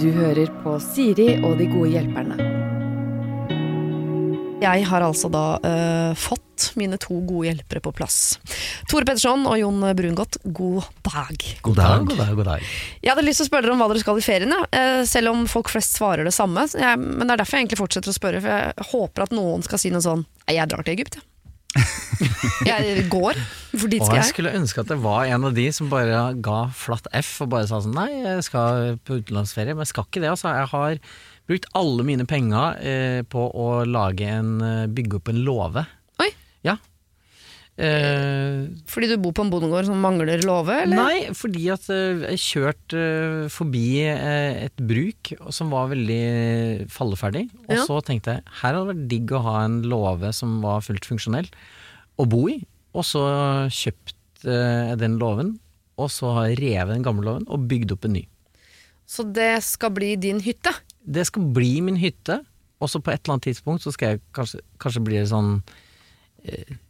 Du hører på Siri og de gode hjelperne. Jeg har altså da uh, fått mine to gode hjelpere på plass. Tore Petterson og Jon Brungot, god dag. God dag, god dag, god dag. Jeg hadde lyst til å spørre dere om hva dere skal i ferien, ja. eh, selv om folk flest svarer det samme. Jeg, men det er derfor jeg egentlig fortsetter å spørre, for jeg håper at noen skal si noe sånn «Nei, Jeg drar til Egypt, jeg. Jeg går, for dit Og skal jeg jeg. skulle ønske at det var en av de som bare ga flatt F og bare sa sånn Nei, jeg skal på utenlandsferie, men jeg skal ikke det. Altså. Jeg har brukt alle mine penger eh, på å lage en eh, bygge opp en låve. Oi. Ja. Eh, Fordi du bor på en bondegård som mangler låve, eller? Nei, fordi at eh, jeg kjørte eh, forbi et bruk som var veldig falleferdig. Og Ja. så tenkte jeg her hadde det vært digg å ha en låve som var fullt funksjonell å bo i. Og så kjøpte jeg den låven, og så har jeg revet den gamle låven og bygd opp en ny. Så det skal bli din hytte? Det skal bli min hytte, og så på et eller annet tidspunkt så skal jeg kanskje, kanskje bli sånn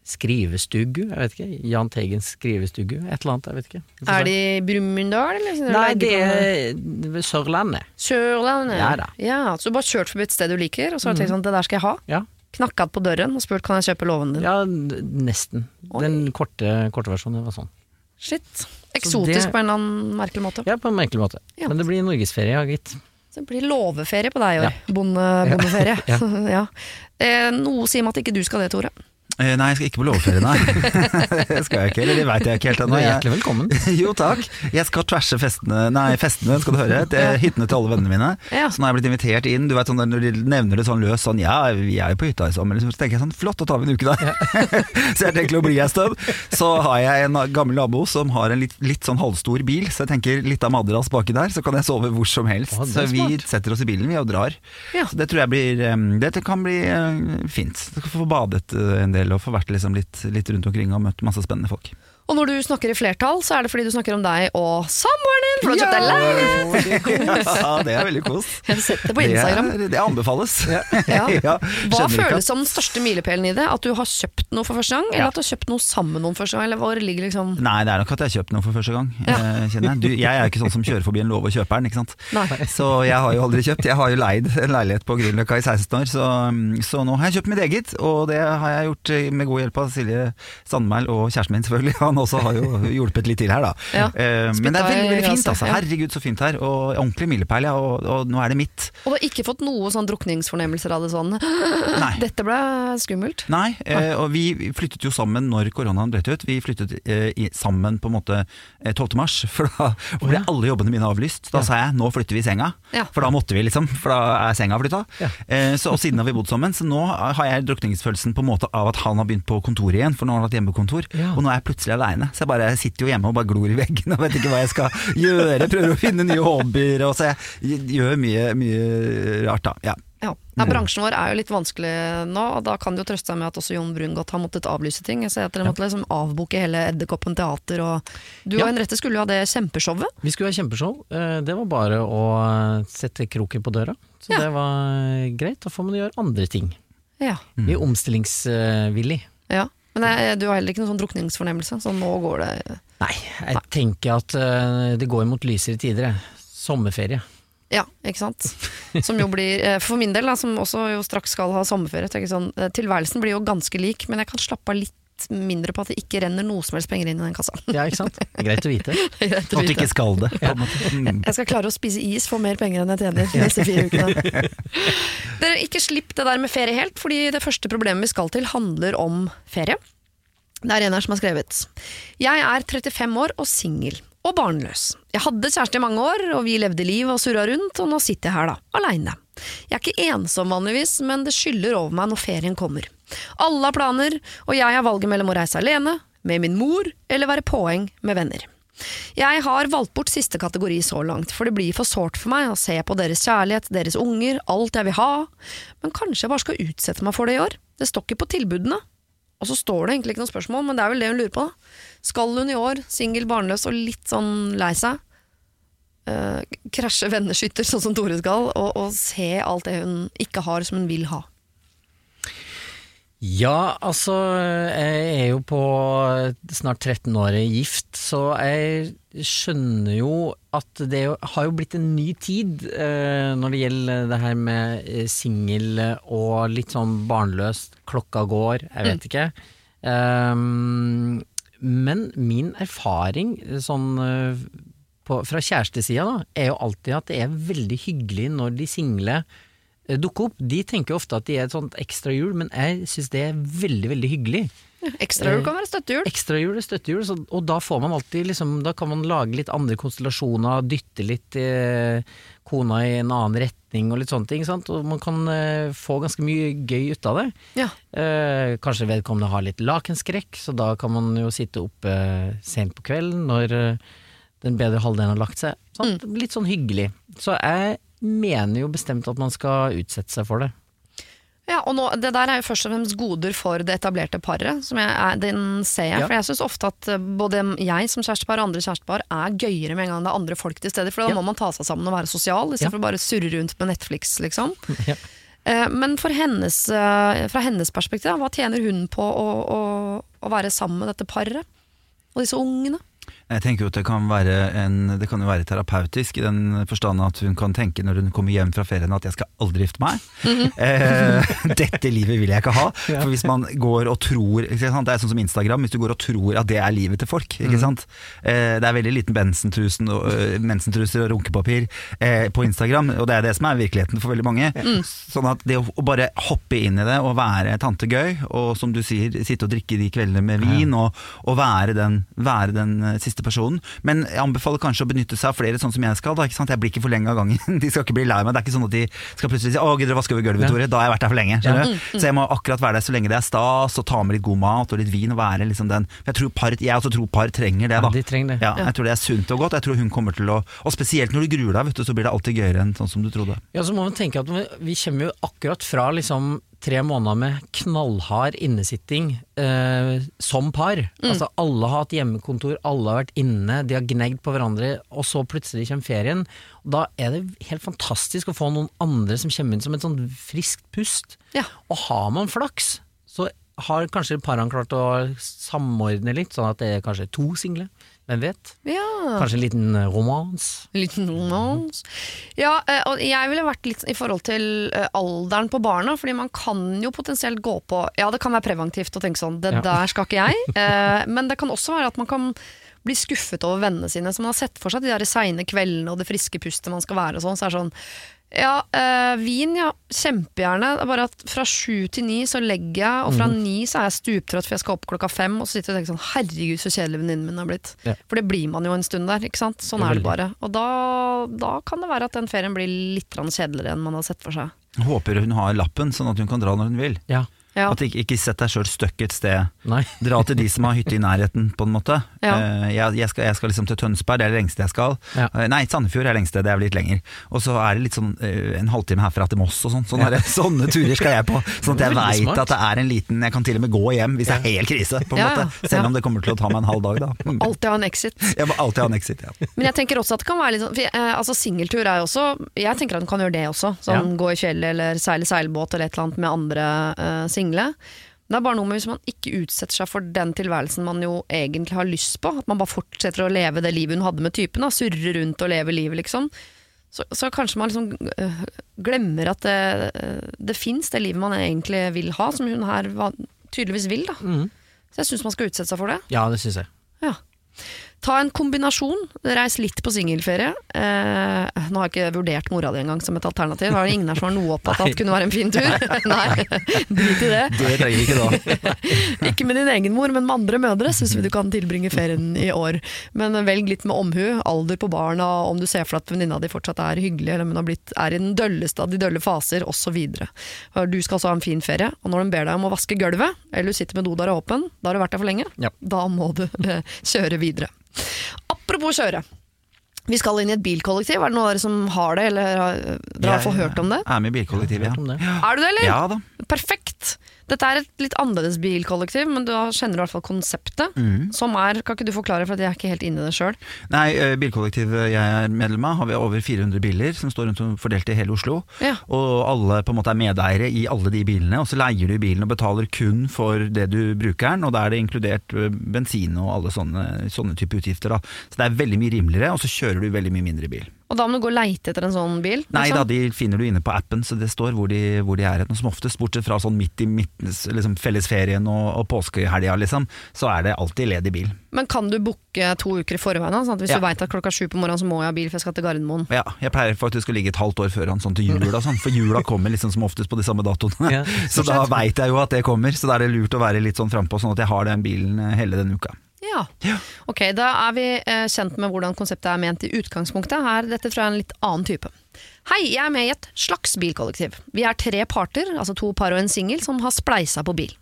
skrivestugu, jeg vet ikke. Jahn Teigens skrivestugu, et eller annet, jeg vet ikke. Er det i Brumunddal, eller? Nei, det er Sørlandet. Sørlandet? Ja da. Ja, så du bare kjørt forbi et sted du liker, og så har du tenkt Mhm. sånn, det der skal jeg ha? Ja. Knakka på døren og spurt kan jeg kjøpe låven din? Ja, nesten. nesten. Den korte, korte versjonen var sånn. Shit. Eksotisk det- på en eller annen merkelig måte. Ja, på en merkelig måte. Ja. Men det blir norgesferie, ja gitt. Så det blir låveferie på deg i år. Bonde, bondeferie. Ja. ja. Eh, noe sier meg at ikke du skal det, Tore. Eh, Nei, jeg skal ikke på låveferie, nei. det skal jeg ikke, eller det veit jeg ikke helt ennå. er hjertelig velkommen. Jo takk. Jeg skal tverse festene, nei, festene skal du høre, til hyttene til alle vennene mine. Ja. Så nå har jeg blitt invitert inn. Du vet sånn Når de nevner det sånn løst sånn Ja, vi er jo på hytta i sommer. Så tenker jeg sånn Flott, da tar vi en uke der. så jeg tenker å bli en stund. Så har jeg en gammel nabo som har en litt, litt sånn halvstor bil, så jeg tenker litt av madrass baki der, så kan jeg sove hvor som helst. Å, er så vi setter oss i bilen vi og drar. Ja. Så det tror jeg blir det kan bli eh, fint. Du skal få badet eh, en del og få vært liksom litt, litt rundt omkring og møtt masse spennende folk. Og når du snakker i flertall, så er det fordi du snakker om deg og samboeren din, for du har kjøpt deg leilighet! ja, det er veldig kos. Jeg har sett det på Instagram. Det, er, det anbefales. Ja. Ja, Hva føles som den største milepælen i det? At du har kjøpt noe for første gang, eller at du har kjøpt noe sammen med noen første gang? Eller hvor ligger liksom Nei, det er nok at jeg har kjøpt noe for første gang. eh, Kjenner jeg. Du, jeg er jo ikke sånn som kjører forbi en låve og kjøper den, ikke sant. Nei. Så jeg har jo aldri kjøpt. Jeg har jo leid en leilighet på Grünerløkka i 16 år, så, så nå har jeg kjøpt mitt eget. Og det har jeg gjort eh, med god hjelp av Silje Sandmæl og kjæresten min, selvfølgelig. Han også har jo hjulpet litt til her, da. Ja. Eh, Men det er veldig, veldig fint, altså. Herregud, så fint her. Og ordentlig milepæl, ja. Og, og nå er det mitt. Og du har ikke fått noe sånn drukningsfornemmelser av det sånn Nei. Dette ble skummelt. Nei, eh, og vi flyttet jo sammen når koronaen brøt ut. Vi flyttet eh, sammen på en måte eh, 12. mars, for da ble alle jobbene mine avlyst. Da sa jeg nå flytter vi senga, for da måtte vi liksom, for da er senga flytta. Eh, så, og siden har vi bodd sammen, så nå har jeg drukningsfølelsen på en måte av at han har begynt på kontoret igjen, for nå har han hatt hjemmekontor, Ja. og nå er jeg plutselig aleine. Så jeg bare sitter jo hjemme og bare glor i veggen og vet ikke hva jeg skal gjøre. Prøver å finne nye hobbyer, og så jeg gjør mye, mye rart da. Ja. Ja. Ja, bransjen vår er jo litt vanskelig nå, og da kan det jo trøste seg med at også Jon Brungot har måttet avlyse ting. Jeg ser at dere måtte liksom avboke hele Edderkoppen teater, og du Ja. og Henriette skulle jo ha det kjempeshowet. Vi skulle ha kjempeshow. Eh, Det var bare å sette kroken på døra. Så Ja. det var greit. Da får man gjøre andre ting. Ja. Vi er omstillingsvillig. ja. Men jeg, du har heller ikke noen sånn drukningsfornemmelse, så nå går det Nei, jeg tenker at uh, det går mot lysere tider. jeg. Sommerferie. Ja, ikke sant. Som jo blir, eh, for min del, da, som også jo straks skal ha sommerferie, tenker sånn, eh, tilværelsen blir jo ganske lik, men jeg kan slappe av litt mindre på at det ikke renner noe som helst penger inn i den kassa. Ja, ikke sant? Det er Greit å vite. Greit å At du ikke skal det. Ja. Mm. Jeg skal klare å spise is for mer penger enn jeg tjener de neste fire ukene. Dere, ikke slipp det der med ferie helt, fordi det første problemet vi skal til handler om ferie. Det er en her som har skrevet Jeg er 35 år og singel. Og barnløs. Jeg hadde kjæreste i mange år, og vi levde liv og surra rundt, og nå sitter jeg her da, aleine. Jeg er ikke ensom vanligvis, men det skyller over meg når ferien kommer. Alle har planer, og jeg har valget mellom å reise alene, med min mor, eller være påheng med venner. Jeg har valgt bort siste kategori så langt, for det blir for sårt for meg å se på deres kjærlighet, deres unger, alt jeg vil ha, men kanskje jeg bare skal utsette meg for det i år? Det står ikke på tilbudene. Og så står det egentlig ikke noe spørsmål, men det er vel det hun lurer på. Skal hun i år, singel, barnløs og litt sånn lei seg, eh, krasje venneskytter sånn som Tore skal, og, og se alt det hun ikke har som hun vil ha? Ja, altså jeg er jo på snart 13 år gift, så jeg skjønner jo at det har jo blitt en ny tid eh, når det gjelder det her med eh, singel og litt sånn barnløst, klokka går, jeg vet ikke. Um, men min erfaring sånn eh, på, fra kjærestesida da, er jo alltid at det er veldig hyggelig når de single eh, dukker opp. De tenker ofte at de er et sånt ekstra hjul, men jeg syns det er veldig, veldig hyggelig. Ekstrahjul kan være støttehjul. Ekstrahjul er støttehjul, så, og da får man alltid liksom, Da kan man lage litt andre konstellasjoner, dytte litt eh, kona i en annen retning og litt sånne ting. Sant? Og man kan eh, få ganske mye gøy ut av det. Ja. Eh, kanskje vedkommende har litt lakenskrekk, så da kan man jo sitte oppe eh, sent på kvelden når eh, den bedre halvdelen har lagt seg. Mm. Litt sånn hyggelig. Så jeg mener jo bestemt at man skal utsette seg for det. Ja, og nå, Det der er jo først og fremst goder for det etablerte paret. Som jeg er, den ser jeg, Ja. for jeg syns ofte at eh, både jeg som kjærestepar og andre kjærestepar er gøyere med en gang det er andre folk til stede. For da Ja. må man ta seg sammen og være sosial, Ja. istedenfor for bare surre rundt med Netflix, liksom. Ja. Eh, Men for hennes, eh, fra hennes perspektiv, hva tjener hun på å, å, å være sammen med dette paret? Og disse ungene? Jeg tenker jo at det kan, være en, det kan jo være terapeutisk, i den forstand at hun kan tenke når hun kommer hjem fra ferien at jeg skal aldri gifte meg. eh, dette livet vil jeg ikke ha. For hvis man går og tror? Det er sånn som Instagram, hvis du går og tror at det er livet til folk. Ikke sant? Eh, det er veldig liten bensentrusen og, mensentruser og runkepapir eh, på Instagram, og det er det som er virkeligheten for veldig mange. Sånn at det å, bare hoppe inn i det og være tante gøy, og som du sier, sitte og drikke de kveldene med vin, og, og være, den, være den eh, siste personen. Men jeg anbefaler kanskje å benytte seg av flere sånn som jeg skal. Da, ikke sant? Jeg blir ikke for lenge av gangen. De skal ikke bli lei meg. Det er ikke sånn at de skal plutselig si 'Å, gidder du å vaske over gulvet, Tore?' Da har jeg vært der for lenge. Ja. du? Så jeg må akkurat være der så lenge det er stas, og ta med litt god mat og litt vin. Og være liksom den Jeg tror par, jeg også tror par trenger det, da. Ja, de trenger det. Ja, jeg tror det er sunt og godt. Jeg tror hun kommer til å Og spesielt når du gruer deg, vet du, så blir det alltid gøyere enn sånn som du trodde. Ja, så må man tenke at vi, vi kommer jo akkurat fra liksom tre måneder med knallhard innesitting eh, som par. Altså Alle har hatt hjemmekontor, alle har vært inne, de har gnegd på hverandre, og så plutselig kommer ferien. Og da er det helt fantastisk å få noen andre som kommer inn som et sånn friskt pust. Ja. Og har man flaks, så har kanskje parene klart å samordne litt, sånn at det er kanskje to single. Hvem vet? Ja. Kanskje en liten romans. En liten romans. Ja, eh, og jeg ville vært litt i forhold til eh, alderen på barna, fordi man kan jo potensielt gå på Ja, det kan være preventivt å tenke sånn, det Ja. der skal ikke jeg. Eh, Men det kan også være at man kan bli skuffet over vennene sine, som har sett for seg de der seine kveldene og det friske pustet man skal være og sånn. Så er det sånn ja, øh, vin, ja. Kjempegjerne. Det er bare at fra sju til ni så legger jeg, og fra Mhm. ni så er jeg stuptrøtt for jeg skal opp klokka fem, og så sitter jeg og tenker sånn herregud så kjedelig venninnen min har blitt. Ja. For det blir man jo en stund der, ikke sant. Sånn Ja, er det bare. Og da, da kan det være at den ferien blir litt kjedeligere enn man har sett for seg. Håper hun har lappen, sånn at hun kan dra når hun vil. Ja. Ja. At ikke, ikke sett deg sjøl stuck et sted. Nei. Dra til de som har hytte i nærheten, på en måte. Ja. Eh, jeg, jeg, skal, jeg skal liksom til Tønsberg, det er det lengste jeg skal. Ja. Eh, nei, Sandefjord er det lengste, det er vel litt lenger. Og så er det litt sånn eh, en halvtime herfra til Moss og sånn. Sånne, der- sånne turer skal jeg på. Sånn at jeg veit at det er en liten Jeg kan til og med gå hjem hvis det er helt krise, på en Ja, måte. ja. Selv om det kommer til å ta meg en halv dag, da. Alltid ha en exit. Jeg må alltid ha en exit, ja. Men jeg tenker også at det kan være litt sånn Altså Singeltur er jo også Jeg tenker at du kan gjøre det også. Sånn Gå i fjellet eller seile seilbåt eller et eller annet med andre eh, single. Det er bare noe med hvis man ikke utsetter seg for den tilværelsen man jo egentlig har lyst på. At man bare fortsetter å leve det livet hun hadde med typen. Da. Surre rundt og leve livet, liksom. Så, så kanskje man liksom øh, glemmer at det, øh, det fins, det livet man egentlig vil ha, som hun her tydeligvis vil. Da. Mm. Så jeg syns man skal utsette seg for det. Ja, det syns jeg. Ja. Ta en kombinasjon. Reis litt på singelferie. Eh, nå har jeg ikke vurdert mora di engang som et alternativ. Var det ingen her som var noe opptatt av at det kunne være en fin tur. Nei, drit i det. Det trenger vi ikke da. Ikke med din egen mor, men med andre mødre syns vi du kan tilbringe ferien i år. Men velg litt med omhu. Alder på barna, om du ser for deg at venninna di fortsatt er hyggelig, eller om hun har blitt, er i den dølleste av de dølle faser, osv. Du skal altså ha en fin ferie, og når de ber deg om å vaske gulvet, eller du sitter med dodøra åpen, da har du vært der for lenge. Ja. Da må du eh, kjøre videre. Apropos kjøre. Vi skal inn i et bilkollektiv. Er det noen av dere som har det, eller har dere har fall hørt om det? Jeg er med i bilkollektivet, ja. Er du det, eller? Ja da. Perfekt! Dette er et litt annerledes bilkollektiv, men du kjenner i hvert fall konseptet. Mm. Som er, Kan ikke du forklare, for jeg er ikke helt inne i det sjøl? Nei, eh, bilkollektivet jeg er medlem av, har vi over 400 biler som står rundt om fordelt i hele Oslo. Ja. Og alle på en måte er medeiere i alle de bilene, og så leier du bilen og betaler kun for det du bruker den, og da er det inkludert eh, bensin og alle sånne, sånne type utgifter. Da. Så det er veldig mye rimeligere, og så kjører du veldig mye mindre bil. Og da må du gå og leite etter en sånn bil? Nei liksom? da, de finner du inne på appen, så det står hvor de, hvor de er hen. Som oftest, bortsett fra sånn midt i midten, liksom fellesferien og, og påskehelga, liksom, så er det alltid ledig bil. Men kan du booke to uker i forveien? Sånn at hvis Ja. du veit at klokka sju på morgenen så må jeg ha bil for jeg skal til Gardermoen. Ja, jeg pleier faktisk å ligge et halvt år før han sånn til jula, sånn, for jula kommer liksom som oftest på de samme datoene. Ja, så da veit jeg jo at det kommer, så da er det lurt å være litt sånn frampå, sånn at jeg har den bilen eh, hele denne uka. Ja. Ja. Ok, da er vi eh, kjent med hvordan konseptet er ment i utgangspunktet. Her, dette er en litt annen type. Hei, jeg er med i et slags bilkollektiv. Vi er tre parter, altså to par og en singel, som har spleisa på bil.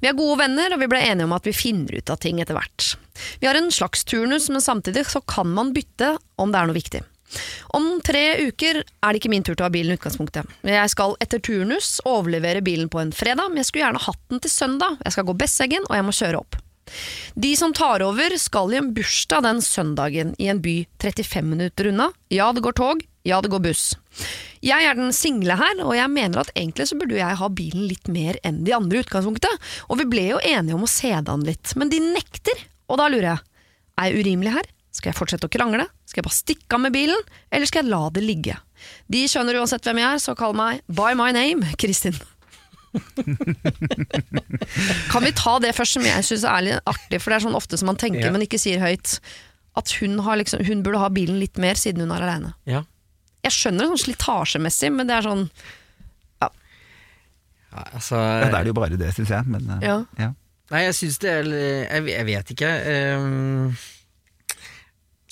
Vi er gode venner, og vi ble enige om at vi finner ut av ting etter hvert. Vi har en slags turnus, men samtidig så kan man bytte om det er noe viktig. Om tre uker er det ikke min tur til å ha bilen i utgangspunktet. Jeg skal etter turnus overlevere bilen på en fredag, men jeg skulle gjerne hatt den til søndag. Jeg skal gå Besseggen, og jeg må kjøre opp. De som tar over skal i en bursdag den søndagen i en by 35 minutter unna. Ja, det går tog. Ja, det går buss. Jeg er den single her, og jeg mener at egentlig så burde jeg ha bilen litt mer enn de andre i utgangspunktet. Og vi ble jo enige om å se det an litt, men de nekter. Og da lurer jeg, er jeg urimelig her? Skal jeg fortsette å krangle? Skal jeg bare stikke av med bilen? Eller skal jeg la det ligge? De skjønner uansett hvem jeg er, så kall meg by my name, Kristin. kan vi ta det først, som jeg syns er litt artig, for det er sånn ofte som man tenker, Ja. men ikke sier høyt. At hun, har liksom, hun burde ha bilen litt mer siden hun er aleine. Ja. Jeg skjønner det sånn slitasjemessig, men det er sånn Ja, altså, Ja, da er det jo bare det, syns jeg. Men, eh, Ja. ja. Nei, jeg syns det er jeg, jeg vet ikke. ehm,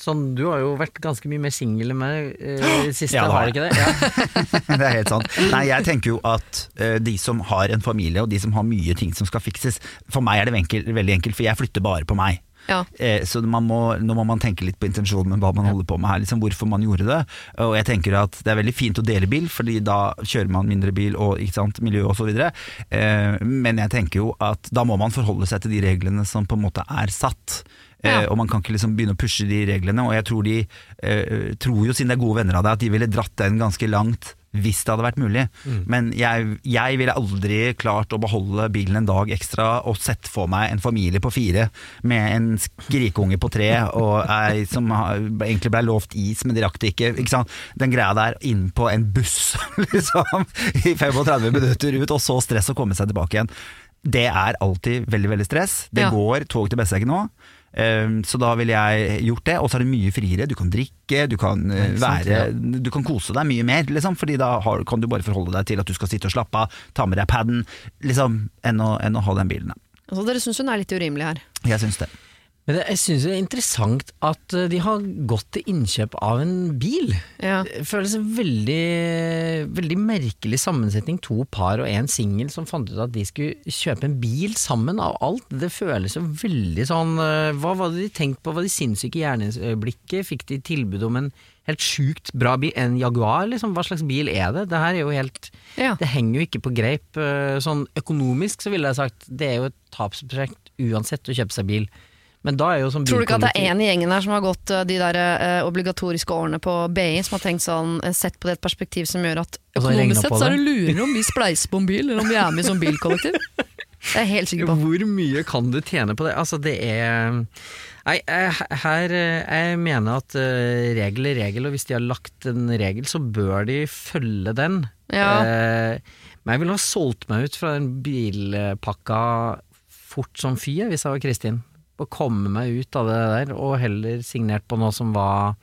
sånn, du har jo vært ganske mye mer singel enn meg uh, i det siste, Ja, har du ikke det? Ja. det er helt sant. Nei, jeg tenker jo at uh, de som har en familie, og de som har mye ting som skal fikses For meg er det enkel, veldig enkelt, for jeg flytter bare på meg. Ja. Eh, så man må, nå må man tenke litt på intensjonen med hva man holder på med her, liksom hvorfor man gjorde det. Og jeg tenker at det er veldig fint å dele bil, fordi da kjører man mindre bil og ikke sant, miljø og så videre. Eh, men jeg tenker jo at da må man forholde seg til de reglene som på en måte er satt. Ja. Eh, og man kan ikke liksom begynne å pushe de reglene. Og jeg tror de eh, tror jo, siden det er gode venner av deg, at de ville dratt den ganske langt hvis det hadde vært mulig. Men jeg, jeg ville aldri klart å beholde bilen en dag ekstra og sett for meg en familie på fire med en skrikeunge på tre og ei som har- egentlig ble lovt is, men de rakk det ikke. ikke sant? Den greia der inn på en buss liksom, i 35 minutter ut, og så stress å komme seg tilbake igjen. Det er alltid veldig veldig stress. Det Ja. går tog til Besseggen nå. Um, så da ville jeg gjort det, og så er det mye friere. Du kan drikke, du kan sant, være Du kan kose deg mye mer, liksom, Fordi da har, kan du bare forholde deg til at du skal sitte og slappe av, ta med deg paden, liksom, enn å, enn å ha den bilen. Altså, dere syns hun er litt urimelig her. Jeg syns det. Men jeg syns det er interessant at eh, de har gått til innkjøp av en bil. Ja. Det føles en veldig, veldig merkelig sammensetning. To par og en singel som fant ut at de skulle kjøpe en bil sammen av alt. Det føles jo veldig sånn eh, Hva var det de tenkte på? Var de sinnssyke i hjerneøyeblikket? Fikk de tilbud om en helt sjukt bra bil? En Jaguar, liksom? Hva slags bil er det? Det her er jo helt Ja. Det henger jo ikke på greip. eh, Sånn økonomisk så ville jeg sagt det er jo et tapsprosjekt uansett å kjøpe seg bil. Men da er jo sånn Tror du ikke at det er én en i gjengen her som har gått uh, de der eh, obligatoriske årene på BI, som har tenkt sånn, uh, sett på det et perspektiv som gjør at økonomisk sett så er det? lurere om vi spleiser på en bil, eller om vi er med i sånn bilkollektiv? Det er jeg helt sikker på. Hvor mye kan du tjene på det? Altså, det er Nei, her eh, Jeg mener at eh, regel er regel, og hvis de har lagt en regel, så bør de følge den. Ja. Eh, men jeg ville ha solgt meg ut fra den bilpakka fort som fy, hvis jeg var Kristin. Og komme meg ut av det der, og heller signert på noe som var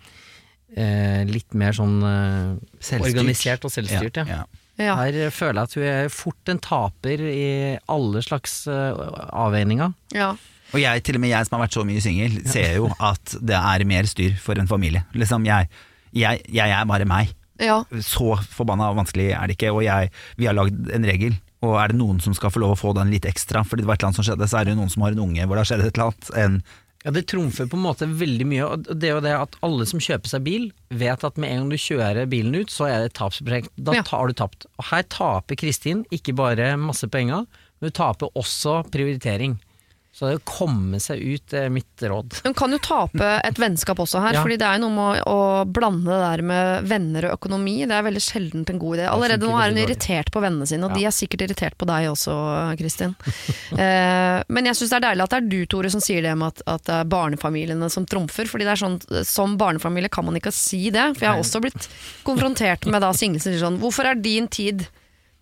eh, litt mer sånn eh, organisert og selvstyrt. Ja. Ja, Ja. Her føler jeg at hun er fort en taper i alle slags eh, avveininger. Ja. Og jeg, til og med jeg som har vært så mye singel, ser jo at det er mer styr for en familie. Liksom, jeg, jeg, jeg er bare meg. ja. Så forbanna vanskelig er det ikke. Og jeg, vi har lagd en regel. Og er det noen som skal få lov å få den litt ekstra, fordi det var et eller annet som skjedde, så er det jo noen som har en unge hvor det har skjedd et eller annet. En, Ja, Det trumfer på en måte veldig mye. og Det er jo det at alle som kjøper seg bil, vet at med en gang du kjører bilen ut, så er det et tapsprosjekt. Da Ja. har du tapt. Og her taper Kristin ikke bare masse penger, men hun taper også prioritering. Så det å komme seg ut er mitt råd. Hun kan jo tape et vennskap også her, Ja. fordi det er jo noe med å, å blande det der med venner og økonomi. Det er veldig sjeldent en god idé. Allerede nå er hun irritert på vennene sine, og de er sikkert irritert på deg også, Kristin. eh, men jeg syns det er deilig at det er du, Tore, som sier det med at, at det er barnefamiliene som trumfer. Fordi det er sånn, som barnefamilie kan man ikke si det. For jeg har også blitt konfrontert med da single som sier sånn Hvorfor er din tid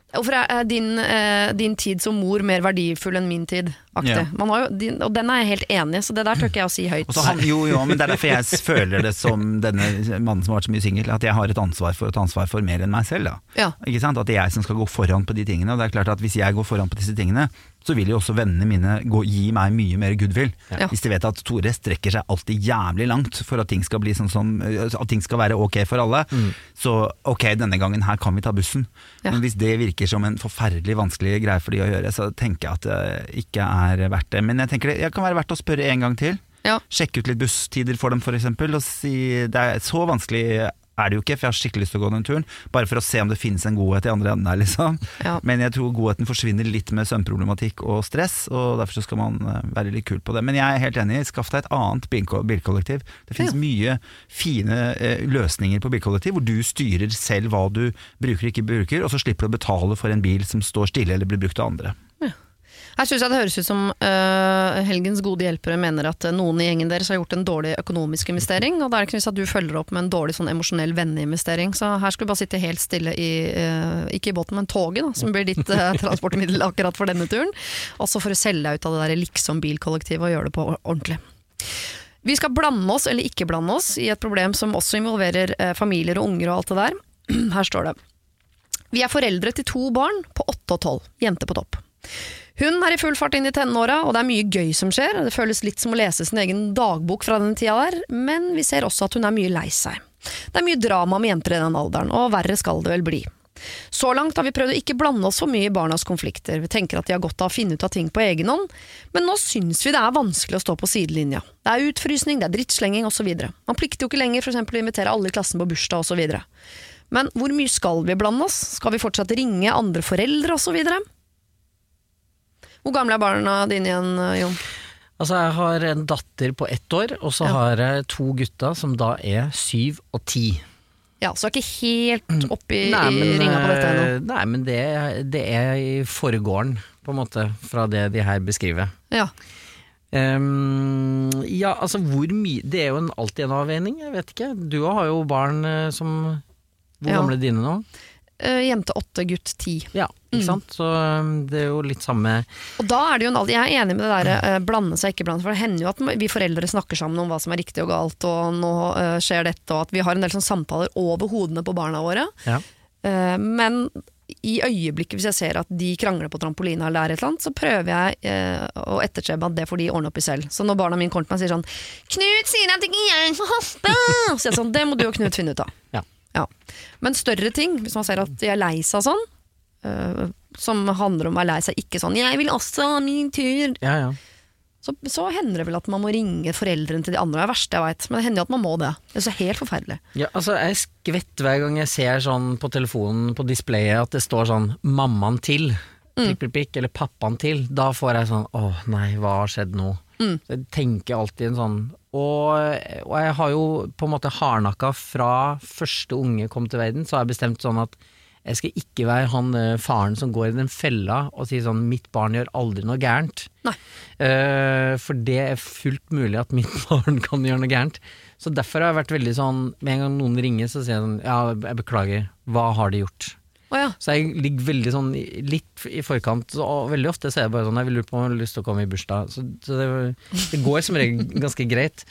Hvorfor er din, eh, din tid som mor mer verdifull enn min tid? Ja. Man har jo, din, og den er jeg helt enig i, så det der tør ikke jeg å si høyt. Han, jo, jo, men Det er derfor jeg føler det som denne mannen som har vært så mye singel, at jeg har et ansvar for å ta ansvar for mer enn meg selv. Ja. At det er jeg som skal gå foran på de tingene. Og det er klart at Hvis jeg går foran på disse tingene, så vil jo også vennene mine gå, gi meg mye mer goodwill. Ja. Hvis de vet at Tore strekker seg alltid jævlig langt for at ting skal bli sånn som At ting skal være ok for alle. Så ok, denne gangen her kan vi ta bussen. Ja. Men hvis det virker som en forferdelig vanskelig greie for de å gjøre, så tenker jeg at det ikke er verdt det. Men jeg tenker det jeg kan være verdt å spørre en gang til. Ja. Sjekke ut litt busstider for dem f.eks. Og si det er så vanskelig er det jo ikke, for jeg har skikkelig lyst til å gå den turen. Bare for å se om det finnes en godhet i andre enden her, liksom. Ja. Men jeg tror godheten forsvinner litt med søvnproblematikk og stress, og derfor så skal man eh, være litt kul på det. Men jeg er helt enig, skaff deg et annet bilkollektiv. Det finnes Ja. mye fine eh, løsninger på bilkollektiv, hvor du styrer selv hva du bruker og ikke bruker, og så slipper du å betale for en bil som står stille eller blir brukt av andre. Her syns jeg det høres ut som uh, helgens gode hjelpere mener at øh, noen i gjengen deres har gjort en dårlig økonomisk investering, og da er det ikke vits at du følger opp med en dårlig sånn emosjonell venneinvestering. Så her skal du bare sitte helt stille i, uh, ikke i båten, men toget, da, som blir ditt uh, transportmiddel akkurat for denne turen. Også for å selge deg ut av det der liksom bilkollektivet og gjøre det på ordentlig. Vi skal blande oss, eller ikke blande oss, i et problem som også involverer eh, familier og unger og alt det der. Her står det. Vi er foreldre til to barn på 8 og 12, jente på topp. Hun er i full fart inn i tenåra, og det er mye gøy som skjer. Det føles litt som å lese sin egen dagbok fra den tida der, men vi ser også at hun er mye lei seg. Det er mye drama med jenter i den alderen, og verre skal det vel bli. Så langt har vi prøvd å ikke blande oss for mye i barnas konflikter, vi tenker at de har godt av å finne ut av ting på egen hånd, men nå syns vi det er vanskelig å stå på sidelinja. Det er utfrysning, det er drittslenging osv. Man plikter jo ikke lenger eksempel å invitere alle i klassen på bursdag osv. Men hvor mye skal vi blande oss? Skal vi fortsatt ringe andre foreldre osv.? Hvor gamle er barna dine igjen, Jon? Altså, jeg har en datter på ett år, og så Ja. har jeg to gutter som da er syv og ti. Ja, Så er ikke helt oppi Nei, i ringa på dette ennå. eh, Nei, men det, det er i forgården, på en måte, fra det de her beskriver. Ja. Um, ja, altså hvor mye Det er jo en, alltid en avveining, jeg vet ikke. Du har jo barn eh, som Hvor Ja. gamle er dine nå? Eh, jente åtte, gutt ti. Ja, ikke sant? Så um, det er jo litt samme Og da er det jo en alder, Jeg er enig med det der eh, blande seg, ikke blande seg. For det hender jo at vi foreldre snakker sammen om hva som er riktig og galt, og nå eh, skjer dette, og at vi har en del sånne samtaler over hodene på barna våre. Ja. Eh, men i øyeblikket, hvis jeg ser at de krangler på trampolina eller der et eller annet, så prøver jeg eh, å etterstrebe at det får de ordne opp i selv. Så når barna mine kommer til meg og sier sånn 'Knut sier at ikke jeg får hoppe!' Så jeg sånn 'Det må du og Knut finne ut av'. Ja. Ja. Men større ting, hvis man ser at de er lei seg sånn, eh, som handler om å være lei seg, ikke sånn 'jeg vil også ha min tur', Ja, ja. så, så hender det vel at man må ringe foreldrene til de andre. Det er det verste jeg veit, men det hender jo at man må det. Det er så helt forferdelig. ja altså, jeg skvetter hver gang jeg ser sånn på telefonen på displayet at det står sånn 'mammaen til', prikk, prikk, prikk, eller 'pappaen til'. Da får jeg sånn 'å nei, hva har skjedd nå'? Så jeg tenker alltid en sånn og, og jeg har jo på en måte hardnakka fra første unge kom til verden, så har jeg bestemt sånn at jeg skal ikke være han eh, faren som går i den fella og sier sånn 'mitt barn gjør aldri noe gærent'. Eh, for det er fullt mulig at mitt barn kan gjøre noe gærent. Så derfor har jeg vært veldig sånn Med en gang noen ringer, så sier jeg sånn Ja, jeg beklager, hva har de gjort? Å ja. Så jeg ligger veldig sånn litt i forkant, og veldig ofte så er det bare sånn Jeg vil lure på om jeg har lyst til å komme i bursdag. Så, det, det går som regel ganske greit.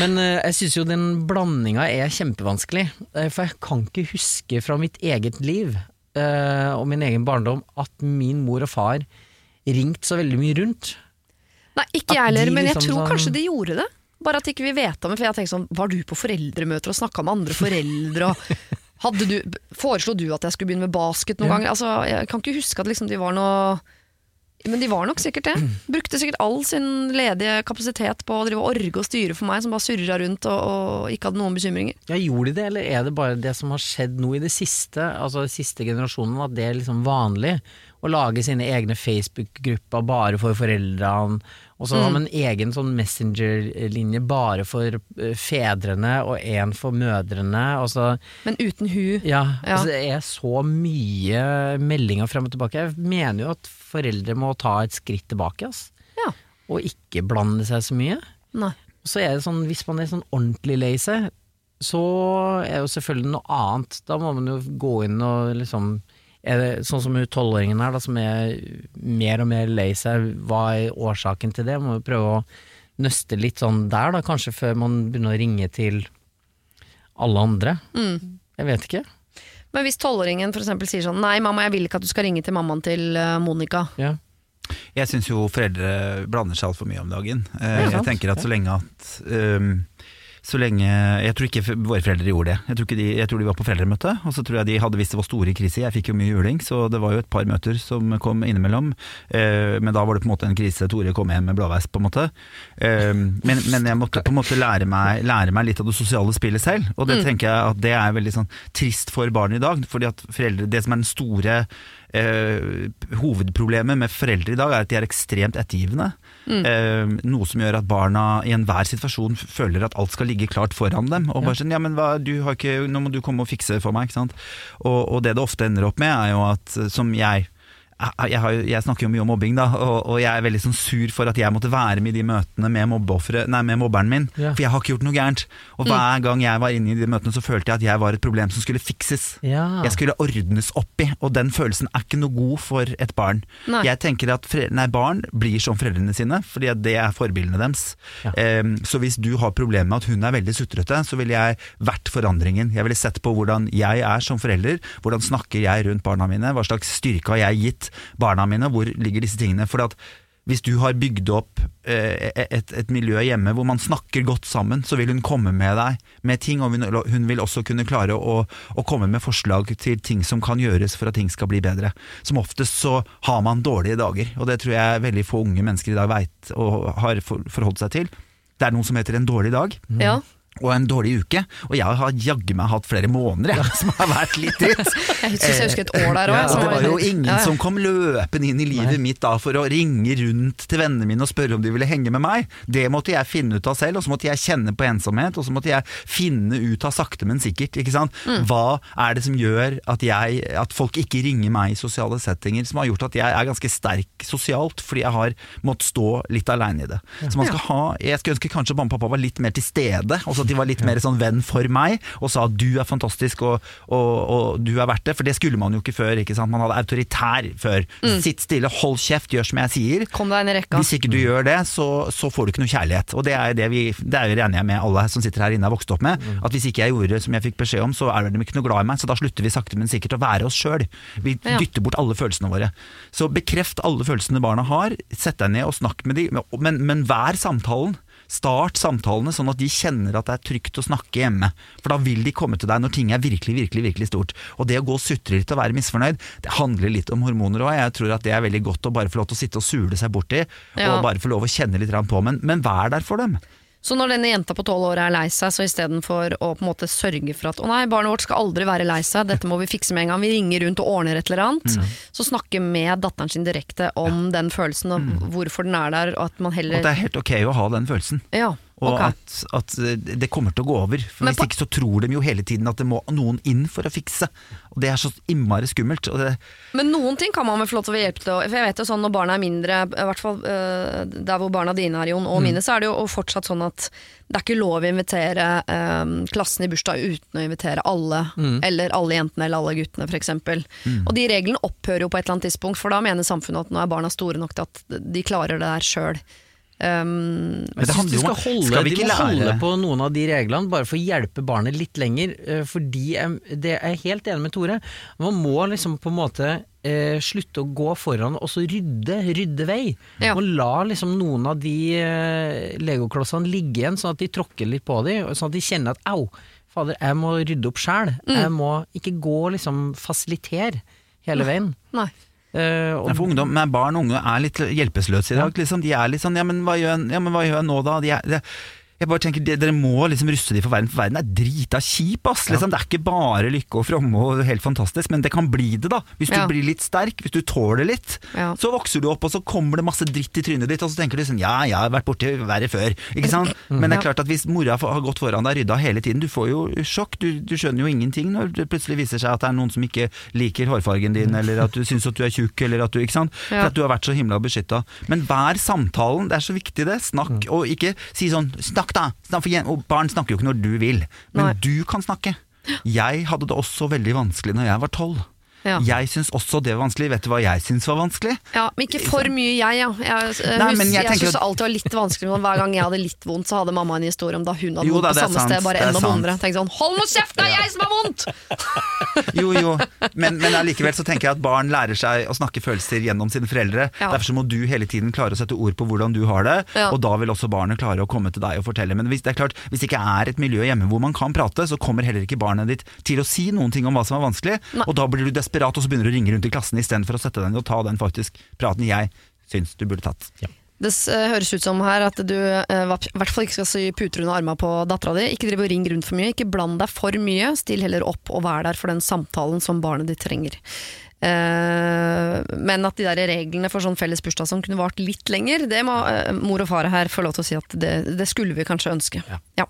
Men uh, jeg syns jo den blandinga er kjempevanskelig. eh, for jeg kan ikke huske fra mitt eget liv uh, og min egen barndom at min mor og far ringte så veldig mye rundt. Nei, ikke jeg heller, men jeg liksom tror sånn- kanskje de gjorde det. Bare at ikke vi vet om det. For jeg tenker sånn, Var du på foreldremøter og snakka med andre foreldre? og du, Foreslo du at jeg skulle begynne med basket noen Ja. ganger? Altså, jeg kan ikke huske at liksom de var noe Men de var nok sikkert det. Brukte sikkert all sin ledige kapasitet på å drive orge og styre for meg, som bare surra rundt og, og ikke hadde noen bekymringer. Ja, Gjorde de det, eller er det bare det som har skjedd nå i det siste, altså de siste generasjonen, at det er liksom vanlig? Å lage sine egne Facebook-grupper bare for foreldrene, og så har man en egen sånn Messenger-linje bare for eh, fedrene og en for mødrene. Og så, Men uten hu. ja, Ja. Altså, det er så mye meldinger frem og tilbake. Jeg mener jo at foreldre må ta et skritt tilbake, altså. Ja. og ikke blande seg så mye. Nei. Så er det sånn, hvis man er sånn ordentlig lei seg, så er jo selvfølgelig noe annet. Da må man jo gå inn og liksom det, Sånn som hun tolvåringen her, da, som er mer og mer lei seg, hva er årsaken til det? Må jo prøve å nøste litt sånn der, da, kanskje før man begynner å ringe til alle andre. Mm. Jeg vet ikke. Men hvis tolvåringen eksempel sier sånn Nei, mamma, jeg vil ikke at du skal ringe til mammaen til eh, Monica. Ja. Jeg syns jo foreldre blander seg altfor mye om dagen. Eh, Ja, jeg tenker at så lenge at ehm, så lenge, Jeg tror ikke våre foreldre gjorde det. Jeg tror, de, jeg tror de var på foreldremøte, og så tror jeg de hadde visst det var store kriser. Jeg fikk jo mye juling, så det var jo et par møter som kom innimellom. Eh, men da var det på en måte en krise. Tore kom hjem med blåveis, på en måte. Eh, men, men jeg måtte på en måte lære meg, lære meg litt av det sosiale spillet selv, og det tenker jeg at det er veldig sånn trist for barn i dag. fordi at foreldre, Det som er den store eh, hovedproblemet med foreldre i dag er at de er ekstremt ettergivende. Eh, noe som gjør at barna i enhver situasjon føler at alt skal ligge klart foran dem. Og bare sånn, ja men hva, du har ikke, nå må du komme og fikse for meg. Ikke sant? Og, og det det ofte ender opp med er jo at, som jeg jeg, har, jeg snakker jo mye om mobbing, da, og, og jeg er veldig sånn sur for at jeg måtte være med i de møtene med, nei, med mobberen min. Ja. For jeg har ikke gjort noe gærent. Og hver gang jeg var inne i de møtene, så følte jeg at jeg var et problem som skulle fikses. Ja. Jeg skulle ordnes opp i, og den følelsen er ikke noe god for et barn. Nei. Jeg tenker at nei, barn blir som foreldrene sine, fordi det er forbildene deres. Ja. Um, så hvis du har problemer med at hun er veldig sutrete, så ville jeg vært forandringen. Jeg ville sett på hvordan jeg er som forelder, hvordan snakker jeg rundt barna mine, hva slags styrke har jeg gitt barna mine, hvor ligger disse tingene. For at hvis du har bygd opp eh, et, et miljø hjemme hvor man snakker godt sammen, så vil hun komme med deg med ting, og hun vil også kunne klare å, å komme med forslag til ting som kan gjøres for at ting skal bli bedre. Som oftest så har man dårlige dager, og det tror jeg veldig få unge mennesker i dag veit og har forholdt seg til. Det er noe som heter en dårlig dag. Ja. Og en dårlig uke, og jeg har jaggu meg hatt flere måneder jeg, som har vært litt dritt. Jeg husker jeg husker et år der òg. Ja, det var jo ingen som kom løpende inn i livet Nei. mitt da for å ringe rundt til vennene mine og spørre om de ville henge med meg. Det måtte jeg finne ut av selv, og så måtte jeg kjenne på ensomhet, og så måtte jeg finne ut av sakte, men sikkert. Ikke sant? Hva er det som gjør at, jeg, at folk ikke ringer meg i sosiale settinger, som har gjort at jeg er ganske sterk sosialt, fordi jeg har måttet stå litt aleine i det. Så man skal ha, Jeg skulle ønske kanskje mamma og pappa var litt mer til stede, også at de var litt mer sånn venn for meg, og sa at du er fantastisk og, og, og du er verdt det, for det skulle man jo ikke før. ikke sant? Man hadde autoritær før. Sitt stille, hold kjeft, gjør som jeg sier. Kom deg inn i rekka. Hvis ikke du gjør det, så, så får du ikke noe kjærlighet. Og det er det vi Det er jo jeg med alle som sitter her inne har vokst opp med. At hvis ikke jeg gjorde det som jeg fikk beskjed om, så er de ikke noe glad i meg. Så da slutter vi sakte, men sikkert å være oss sjøl. Vi Ja. dytter bort alle følelsene våre. Så bekreft alle følelsene barna har. Sett deg ned og snakk med dem, men, men vær samtalen. Start samtalene sånn at de kjenner at det er trygt å snakke hjemme. For da vil de komme til deg når ting er virkelig, virkelig virkelig stort. Og det å gå og sutre litt og være misfornøyd, det handler litt om hormoner òg. Jeg tror at det er veldig godt å bare få lov til å sitte og sule seg borti, Ja. og bare få lov å kjenne litt på. Men, men vær der for dem. Så når denne jenta på tolv år er lei seg, så istedenfor å på en måte sørge for at å nei, barnet vårt skal aldri være lei seg, dette må vi fikse med en gang, vi ringer rundt og ordner et eller annet, Mm. så snakke med datteren sin direkte om den følelsen og hvorfor den er der, og at man heller At det er helt ok å ha den følelsen. Ja, Og okay. at, at det kommer til å gå over. For Hvis ikke så tror de jo hele tiden at det må noen inn for å fikse. Og det er så innmari skummelt. Men noen ting kan man vel få lov til å hjelpe til For jeg vet jo sånn når barna er mindre, i hvert fall øh, der hvor barna dine er, Jon, Mm. og mine, så er det jo fortsatt sånn at det er ikke lov å invitere um, klassen i bursdag uten å invitere alle, eller alle jentene eller alle guttene, f.eks. Mm. Og de reglene opphører jo på et eller annet tidspunkt, for da mener samfunnet at nå er barna store nok til at de klarer det der sjøl. Um, Men Jeg skal holde, skal vi ikke holde på noen av de reglene, bare for å hjelpe barnet litt lenger. eh, Fordi jeg, det er jeg helt enig med Tore. Man må liksom på en måte eh, slutte å gå foran og så rydde, rydde vei. Ja. Og la liksom noen av de eh, legoklossene ligge igjen, sånn at de tråkker litt på dem, sånn at de kjenner at au, fader, jeg må rydde opp sjæl. Jeg må ikke gå liksom fasilitere hele veien. nei. Eh, og Ja, For ungdom, men Barn og unge er litt hjelpeløse i dag. Liksom. De er litt sånn ja men, hva gjør, ja, men hva gjør jeg nå, da? De er, det, jeg bare tenker, de- Dere må liksom ruste dem for verden, for verden er drita kjip. ass liksom. Det er ikke bare lykke og fromme og helt fantastisk, men det kan bli det, da. Hvis du Ja. blir litt sterk, hvis du tåler litt. Ja. Så vokser du opp, og så kommer det masse dritt i trynet ditt, og så tenker du sånn ja, jeg har vært borti verre før. Ikke sant? Men det er klart at hvis mora har gått foran deg rydda hele tiden, du får jo sjokk. Du, du skjønner jo ingenting når det plutselig viser seg at det er noen som ikke liker hårfargen din, eller at du syns at du er tjukk, eller at du Ikke sant? For at du har vært så himla beskytta. Men vær samtalen, det er så viktig det. Snakk, og ikke si sånn Snakk! Snakk, da! og barn snakker jo ikke når du vil, men Nei. du kan snakke. Jeg hadde det også veldig vanskelig når jeg var tolv. Ja. Jeg syns også det var vanskelig. Vet du hva jeg syns var vanskelig? Ja, men ikke for mye jeg, ja. Jeg, eh, Nei, hus- jeg jeg syns alltid det var litt vanskelig, hver gang jeg hadde litt vondt, så hadde mamma en historie om da hun hadde Jo vondt da, på samme sant, sted, bare enda vondere. Tenk sånn, hold nå kjeft, det er jeg som har vondt! Jo, jo, men, men allikevel så tenker jeg at barn lærer seg å snakke følelser gjennom sine foreldre. Ja. Derfor så må du hele tiden klare å sette ord på hvordan du har det, og da vil også barnet klare å komme til deg og fortelle. Men hvis det er klart, hvis det ikke er et miljø hjemme hvor man kan prate, så kommer heller ikke barnet ditt til å si noen ting om hva som er vanskelig, Nei. og da blir du desperat og så begynner du å ringe rundt i klassen istedenfor å sette deg ned og ta den faktisk praten jeg syns du burde tatt. Det eh, høres ut som her at du eh, i hvert fall ikke skal sy puter under armene på dattera di. Ikke drive og ring rundt for mye, ikke bland deg for mye. Still heller opp og vær der for den samtalen som barnet ditt trenger. Eh, men at de der reglene for sånn felles bursdag som kunne vart litt lenger, det må eh, mor og far her få lov til å si at det, det skulle vi kanskje ønske. Ja.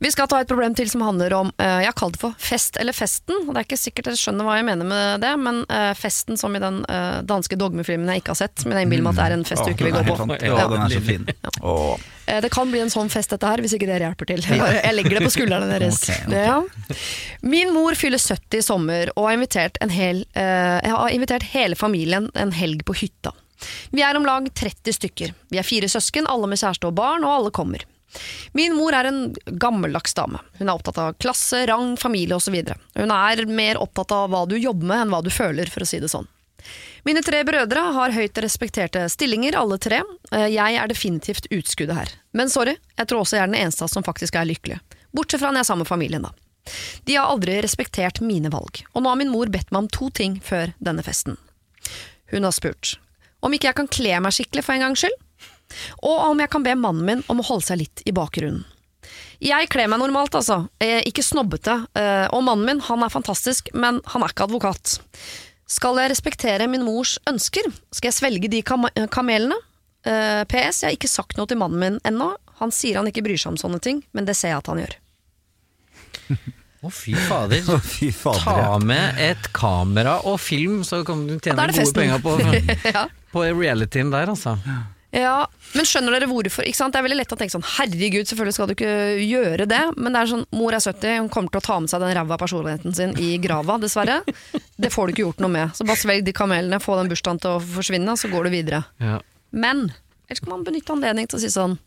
Vi skal ta et problem til som handler om eh, Jeg har kalt det for fest eller festen. og Det er ikke sikkert dere skjønner hva jeg mener med det, men eh, festen som i den eh, danske dogmefilmen jeg ikke har sett, men jeg innbiller meg at det er en festuke vi Åh, ikke vil den gå er på. Ja. Den er så fin. Det kan bli en sånn fest dette her, hvis ikke dere hjelper til. Jeg, legger det på skuldrene deres. Ja. Min mor fyller 70 i sommer, og har invitert, en hel, har invitert hele familien en helg på hytta. Vi er om lag 30 stykker. Vi er fire søsken, alle med kjæreste og barn, og alle kommer. Min mor er en gammeldags dame. Hun er opptatt av klasse, rang, familie osv. Hun er mer opptatt av hva du jobber med enn hva du føler, for å si det sånn. Mine tre brødre har høyt respekterte stillinger, alle tre. Eh, Jeg er definitivt utskuddet her. Men sorry, jeg tror også jeg er den eneste som faktisk er lykkelig. Bortsett fra når jeg er sammen med familien, da. De har aldri respektert mine valg, og nå har min mor bedt meg om to ting før denne festen. Hun har spurt om ikke jeg kan kle meg skikkelig for en gangs skyld, og om jeg kan be mannen min om å holde seg litt i bakgrunnen. Jeg kler meg normalt, altså. Eh, Ikke snobbete. Eh, Og mannen min han er fantastisk, men han er ikke advokat. Skal jeg respektere min mors ønsker? Skal jeg svelge de kam kamelene? Uh, PS, jeg har ikke sagt noe til mannen min ennå. Han sier han ikke bryr seg om sånne ting, men det ser jeg at han gjør. Å, fy fader. Fy fader. Ta ja. med et kamera og film, så kan du tjene gode penger på, ja. på realityen der, altså. Ja, men skjønner dere hvorfor? Ikke sant? Det er veldig lett å tenke sånn Herregud, selvfølgelig skal du ikke gjøre det. Men det er sånn, mor er 70, hun kommer til å ta med seg den ræva personligheten sin i grava, dessverre. Det får du ikke gjort noe med. Så bare svelg de kamelene, få den bursdagen til å forsvinne, så går du videre. Ja. Men ellers kan man benytte anledning til å si sånn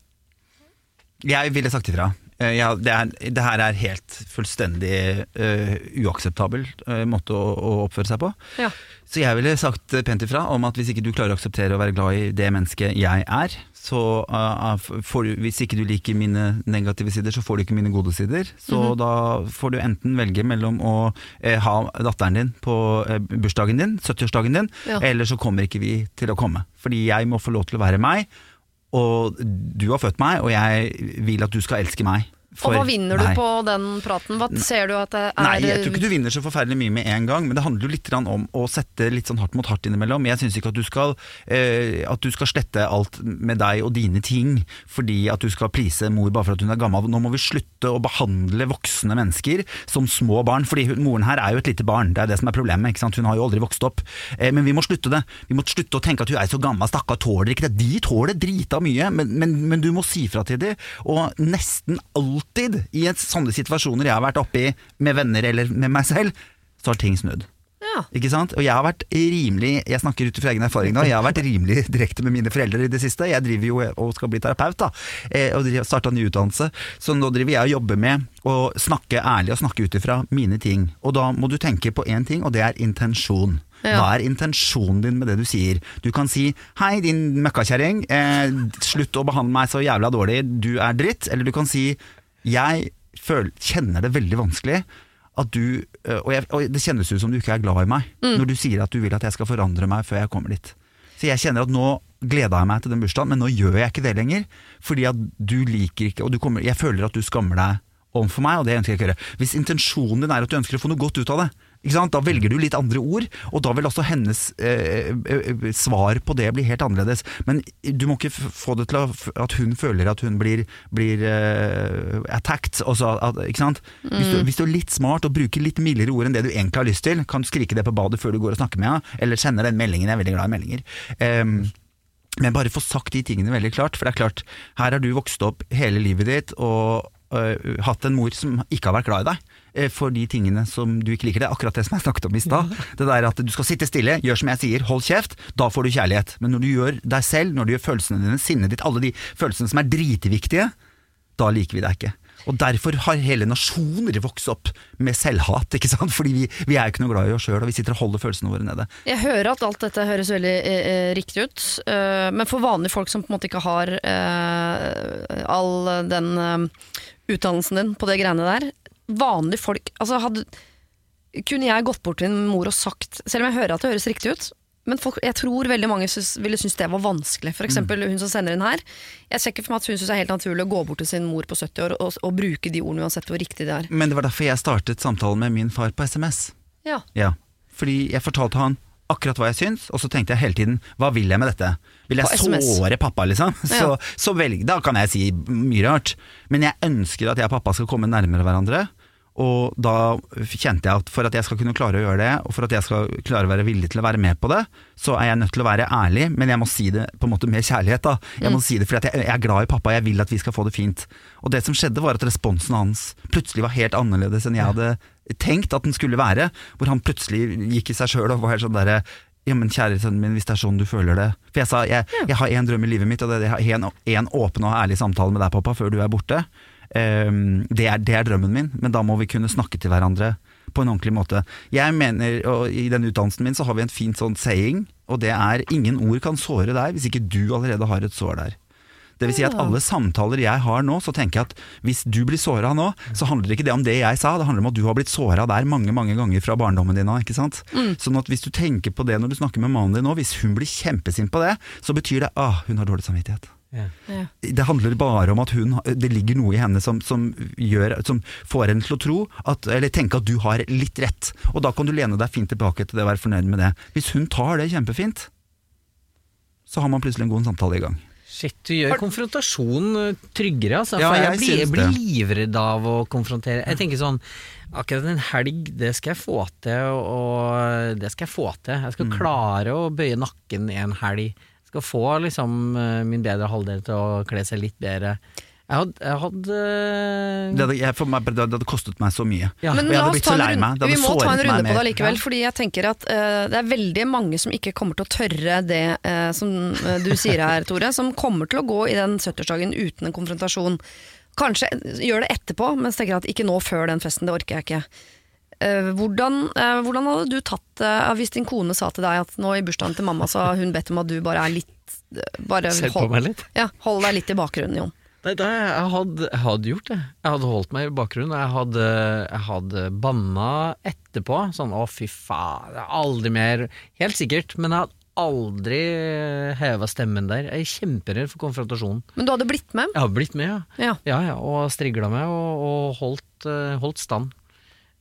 Jeg ville sagt ifra. Eh, Ja, det, er, det her er helt fullstendig uh, uakseptabel uh, måte å, å oppføre seg på. Ja. Så jeg ville sagt pent ifra om at hvis ikke du klarer å akseptere å være glad i det mennesket jeg er, så uh, får du, hvis ikke du liker mine negative sider, så får du ikke mine gode sider. Så Mhm. da får du enten velge mellom å ha datteren din på bursdagen din, 70-årsdagen din, Ja. eller så kommer ikke vi til å komme. Fordi jeg må få lov til å være meg, og du har født meg, og jeg vil at du skal elske meg. Og hva vinner du på den praten? Hva ser du at det er Nei, jeg tror ikke du vinner så forferdelig mye med en gang, men det handler jo litt om å sette litt sånn hardt mot hardt innimellom. Jeg syns ikke at du, skal, eh, at du skal slette alt med deg og dine ting fordi at du skal prise mor bare for at hun er gammel. Nå må vi slutte å behandle voksne mennesker som små barn, fordi hun, moren her er jo et lite barn. Det er det som er problemet. ikke sant? Hun har jo aldri vokst opp. Eh, men vi må slutte det. Vi må slutte å tenke at hun er så gammel, stakkar, tåler ikke det. De tåler drita mye, men, men, men du må si fra til dem. Og nesten alltid i sånne situasjoner jeg har vært oppi med venner eller med meg selv, så har ting snudd. Ja. Ikke sant? Og jeg har vært rimelig Jeg snakker ut fra egen erfaring nå. Jeg har vært rimelig direkte med mine foreldre i det siste. Jeg driver jo og skal bli terapeut, da. eh, Og starta ny utdannelse. Så nå driver jeg og jobber med å snakke ærlig og snakke ut ifra mine ting. Og da må du tenke på én ting, og det er intensjon. Ja. Hva er intensjonen din med det du sier? Du kan si 'hei, din møkkakjerring, eh, slutt å behandle meg så jævla dårlig, du er dritt'. Eller du kan si 'jeg føl kjenner det veldig vanskelig' at du øh, og, jeg, og det kjennes ut som du ikke er glad i meg, når du sier at du vil at jeg skal forandre meg før jeg kommer dit. Så jeg kjenner at nå gleda jeg meg til den bursdagen, men nå gjør jeg ikke det lenger. Fordi at du liker ikke, og du kommer, jeg føler at du skammer deg overfor meg, og det ønsker jeg ikke å gjøre. Hvis intensjonen din er at du ønsker å få noe godt ut av det? Da velger du litt andre ord, og da vil også hennes eh, eh, svar på det bli helt annerledes. Men du må ikke få det til at hun føler at hun blir, blir eh, attacked. Også, at, ikke sant? Hvis, du, hvis du er litt smart og bruker litt mildere ord enn det du egentlig har lyst til, kan du skrike det på badet før du går og snakker med henne, eller sender den meldingen. Jeg er veldig glad i meldinger. Um, men bare få sagt de tingene veldig klart, for det er klart, her har du vokst opp hele livet ditt og øh, hatt en mor som ikke har vært glad i deg. Eh, For de tingene som du ikke liker. Det er akkurat det som jeg snakket om i stad. Det der at du skal sitte stille, gjør som jeg sier, hold kjeft. Da får du kjærlighet. Men når du gjør deg selv, når du gjør følelsene dine, sinnet ditt, alle de følelsene som er dritviktige, da liker vi deg ikke. Og Derfor har hele nasjoner vokst opp med selvhat. ikke sant? Fordi vi, vi er jo ikke noe glad i oss sjøl, og vi sitter og holder følelsene våre nede. Jeg hører at alt dette høres veldig eh, eh, riktig ut, uh, men for vanlige folk som på en måte ikke har uh, all den uh, utdannelsen din på det greiene der Vanlige folk altså hadde, Kunne jeg gått bort til min mor og sagt Selv om jeg hører at det høres riktig ut, men folk, jeg tror veldig mange synes, ville synes det var vanskelig. For eksempel hun som sender inn her. Jeg ser ikke for meg at hun syns det er helt naturlig å gå bort til sin mor på 70 år og, og bruke de ordene uansett hvor riktig det er. Men det var derfor jeg startet samtalen med min far på SMS. Ja. Ja, fordi jeg fortalte han akkurat hva jeg syns, og så tenkte jeg hele tiden hva vil jeg med dette? Vil jeg såre pappa, liksom? Så, Ja. så velg, da kan jeg si mye rart. Men jeg ønsker at jeg og pappa skal komme nærmere hverandre. Og da kjente jeg at for at jeg skal kunne klare å gjøre det, og for at jeg skal klare å være villig til å være med på det, så er jeg nødt til å være ærlig, men jeg må si det på en måte med kjærlighet. da Jeg må si det fordi at jeg, er glad i pappa, jeg vil at vi skal få det fint. Og det som skjedde, var at responsen hans plutselig var helt annerledes enn jeg hadde tenkt at den skulle være. Hvor han plutselig gikk i seg sjøl og var helt sånn derre ja, men kjære sønnen min, hvis det er sånn du føler det For jeg sa jeg, jeg har én drøm i livet mitt, og det er en åpen og ærlig samtale med deg, pappa, før du er borte. Ehm, det, er, det er drømmen min, men da må vi kunne snakke til hverandre på en ordentlig måte. Jeg mener, og I den utdannelsen min så har vi en fint sånn saying, og det er ingen ord kan såre deg hvis ikke du allerede har et sår der. Det vil si at alle samtaler jeg har nå, så tenker jeg at hvis du blir såra nå, så handler ikke det om det jeg sa, det handler om at du har blitt såra der mange mange ganger fra barndommen din av. ikke sant? Sånn at hvis du tenker på det når du snakker med mannen din nå, hvis hun blir kjempesint på det, så betyr det ah, hun har dårlig samvittighet. Ja. Det handler bare om at hun, det ligger noe i henne som, som, gjør, som får henne til å tro, at, eller tenke at du har litt rett. Og da kan du lene deg fint tilbake til det og være fornøyd med det. Hvis hun tar det kjempefint, så har man plutselig en god samtale i gang. Shit, du gjør konfrontasjon eh, tryggere, altså. Ja, jeg, jeg blir, jeg blir livredd av å konfrontere. Jeg tenker sånn Akkurat en helg, det skal jeg få til, og det skal jeg få til. Jeg Mm. skal klare å bøye nakken en helg. Skal få liksom eh, min bedre halvdel til å kle seg litt bedre. Jeg hadde, jeg hadde Det hadde, jeg, for meg, det hadde kostet meg så mye. Ja. Men jeg hadde blitt så lei meg. Det hadde vi må ta en runde på det likevel, Ja. fordi jeg tenker at uh, det er veldig mange som ikke kommer til å tørre det uh, som eh, du sier her, Tore. Som kommer til å gå i den 70-årsdagen uten en konfrontasjon. Kanskje gjør det etterpå, men tenker at ikke nå før den festen, det orker jeg ikke. Eh, hvordan, eh, hvordan hadde du tatt det hvis din kone sa til deg at nå i bursdagen til mamma så har hun bedt om at du bare er litt eh, bare hold, meg litt? ja, hold deg litt i bakgrunnen, Jon. Nei, da, jeg, hadde, jeg hadde gjort det. Jeg hadde holdt meg i bakgrunnen. Jeg hadde, jeg hadde banna etterpå. Sånn å, fy faen, aldri mer Helt sikkert, men jeg hadde aldri heva stemmen der. Jeg er kjemperedd for konfrontasjonen. Men du hadde blitt med? Jeg hadde blitt med, ja. Ja. Ja, ja, og strigla med og, og holdt, eh, holdt stand.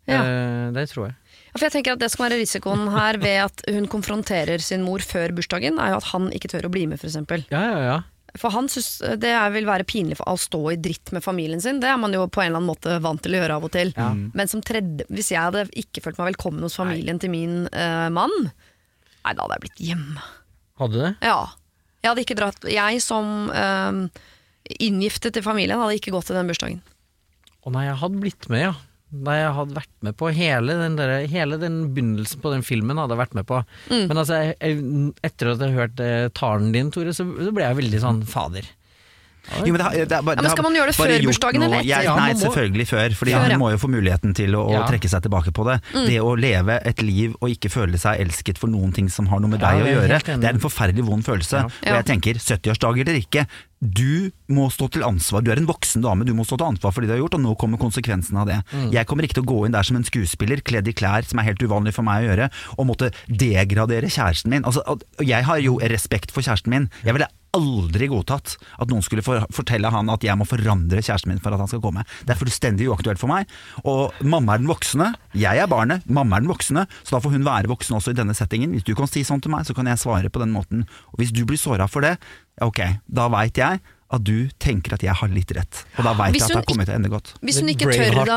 Ja. Eh, det tror jeg. Ja, For jeg tenker at Det som er risikoen her ved at hun konfronterer sin mor før bursdagen, er jo at han ikke tør å bli med, f.eks. Ja, ja, ja. For han synes det er- vil være pinlig for å stå i dritt med familien sin. Det er man jo på en eller annen måte vant til å gjøre av og til. Ja. Men som tredje, hvis jeg hadde ikke følt meg velkommen hos familien til min uh, mann, nei, da hadde jeg blitt hjemme. Hadde du det? Ja. Jeg hadde ikke dratt Jeg som uh, inngiftet til familien hadde ikke gått til den bursdagen. Å nei, jeg hadde blitt med, ja. Nei, jeg hadde vært med på hele den, der, hele den begynnelsen på den filmen. hadde jeg vært med på Mm. Men altså, jeg, etter at jeg hørte eh, talen din, Tore, så, så ble jeg veldig sånn fader. Jo, men det, har- det bare, Ja, men skal man gjøre det før bursdagen noe- eller etter? Ja, nei, selvfølgelig før. Fordi Før, ja. han må jo få muligheten til å, å Ja. trekke seg tilbake på det. Mm. Det å leve et liv og ikke føle seg elsket for noen ting som har noe med Ja, deg å gjøre, det er en forferdelig vond følelse. Ja. Og jeg tenker 70-årsdag eller ikke, du må stå til ansvar. Du er en voksen dame, du må stå til ansvar for det du har gjort, og nå kommer konsekvensen av det. Jeg kommer ikke til å gå inn der som en skuespiller, kledd i klær som er helt uvanlig for meg å gjøre, og måtte degradere kjæresten min. Altså, jeg har jo respekt for kjæresten min. Jeg ville aldri godtatt at noen skulle for, fortelle han at jeg må forandre kjæresten min for at han skal komme. Det er fullstendig uaktuelt for meg. Og mamma er den voksne, jeg er barnet, mamma er den voksne, så da får hun være voksen også i denne settingen. Hvis du kan si sånn til meg, så kan jeg svare på den måten. Og hvis du blir såra for det, ja, ok, da veit jeg at du tenker at jeg har litt rett. Og da veit jeg at det det kommet til å ende godt. Hvis hun ikke tør da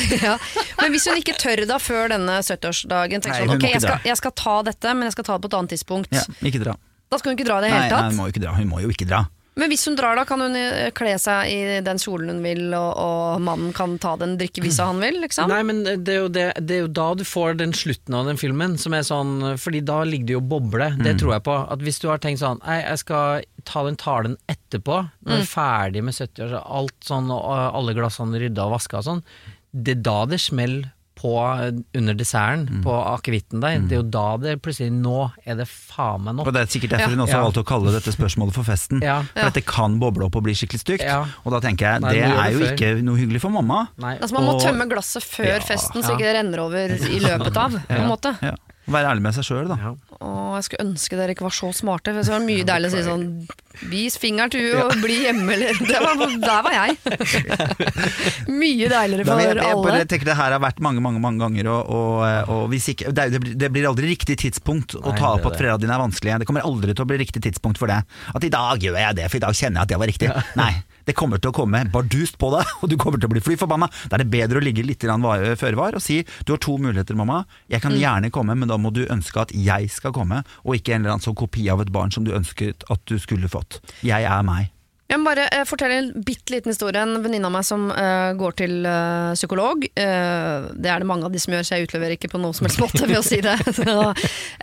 ja. Men hvis hun ikke tør da før denne 70-årsdagen tenk sånn, ok, jeg skal, jeg skal ta dette, men jeg skal ta det på et annet tidspunkt. Ja, ikke dra. Da skal hun ikke dra i det hele tatt? nei, hun må dra. Hun må jo ikke dra. Men hvis hun drar da, kan hun eh, kle seg i den kjolen hun vil, og, og mannen kan ta den drikkevisa han vil, liksom? Nei, men det er, jo det, det er jo da du får den slutten av den filmen, som er sånn Fordi da ligger det jo boble, det tror jeg på. At hvis du har tenkt sånn Nei, jeg skal ta den talen etterpå, når jeg er ferdig med 70 år, så alt sånn, og alle glassene rydda og vaska og sånn, det er da det smeller på under desserten, på akevitten der. Det er jo da det plutselig Nå er det faen meg nok. Og Det er sikkert derfor Ja. hun også har Ja. valgt å kalle dette spørsmålet for festen. Ja. For dette kan boble opp og bli skikkelig stygt. Ja. Og da tenker jeg Nei, det er jo før. ikke noe hyggelig for mamma. Nei. Altså Man må Og- tømme glasset før Ja, festen, så ikke det renner over i løpet av. på en måte Ja. Være ærlig med seg sjøl, da. Ja. Åh, jeg skulle ønske dere ikke var så smarte. For det var mye deilig å si sånn Vis fingeren til henne og bli hjemme, eller det var, Der var jeg! mye deiligere for jeg, jeg, alle. Jeg tenker Det her har vært mange mange, mange ganger, og, og, og hvis ikke, det, det, blir, det blir aldri riktig tidspunkt å Nei, ta opp at foreldrene dine er vanskelige. Det kommer aldri til å bli riktig tidspunkt for det. At i dag gjør jeg det, for i dag kjenner jeg at det var riktig. Nei, det kommer til å komme bardust på deg, og du kommer til å bli fly forbanna. Da er det bedre å ligge litt føre var og si du har to muligheter, mamma. Jeg Mm. kan gjerne komme, men da må du ønske at jeg skal komme, og ikke en eller annen sånn kopi av et barn som du ønsket at du skulle fått. Jeg er meg. Jeg må bare eh, fortelle en bitte liten historie. En venninne av meg som eh, går til eh, psykolog. Eh, det er det mange av de som gjør, så jeg utleverer ikke på noen som helst måte ved å si det. Så,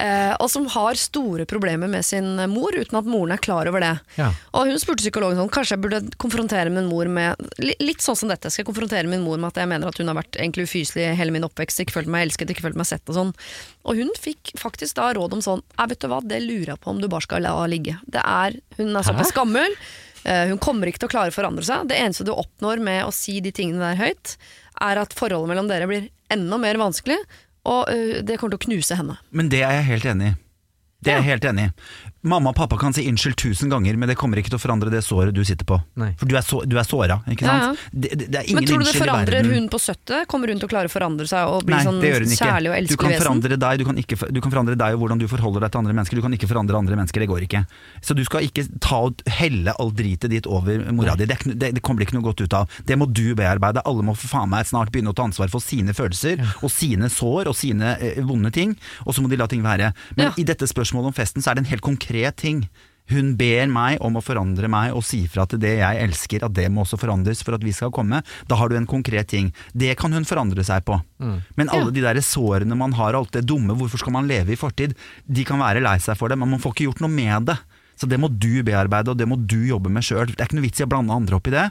eh, og som har store problemer med sin mor, uten at moren er klar over det. Ja. Og hun spurte psykologen sånn, kanskje jeg burde konfrontere min mor med Litt sånn som dette. Skal jeg konfrontere min mor med at jeg mener at hun har vært egentlig ufyselig hele min oppvekst, ikke følt meg elsket, ikke følt meg sett og sånn. Og hun fikk faktisk da råd om sånn vet du hva, det lurer jeg på om du bare skal la ligge. Det er, hun er såpass gammel. Eh, Hun kommer ikke til å klare å forandre seg. Det eneste du oppnår med å si de tingene der høyt, er at forholdet mellom dere blir enda mer vanskelig, og eh, det kommer til å knuse henne. Men det er jeg helt enig i. Det er jeg helt enig i. Mamma og pappa kan si unnskyld tusen ganger, men det kommer ikke til å forandre det såret du sitter på. Nei. For du er, så, du er såra, ikke Ja, sant? Det, det, er ingen Men tror du det forandrer hun på 70? Kommer hun til å klare å forandre seg og bli Nei, sånn det gjør hun ikke. Du kan forandre deg, du kan, ikke, du kan forandre deg og hvordan du forholder deg til andre mennesker. Du kan ikke forandre andre mennesker, det går ikke. Så du skal ikke ta og helle all dritet ditt over mora di. Det, er det, det kommer det ikke noe godt ut av. Det må du bearbeide. Alle må for faen meg snart begynne å ta ansvar for sine følelser og sine sår og sine eh, vonde ting, og så må de la ting være. Men Ja. i dette spørsmålet om festen så er det en helt konkret ting. Hun ber meg om å forandre meg og si fra til det jeg elsker, at det må også forandres for at vi skal komme. Da har du en konkret ting. Det kan hun forandre seg på. Men alle de der sårene man har, alt det dumme, hvorfor skal man leve i fortid? De kan være lei seg for det, men man får ikke gjort noe med det. Så det må du bearbeide, og det må du jobbe med sjøl. Det er ikke noe vits i å blande andre opp i det.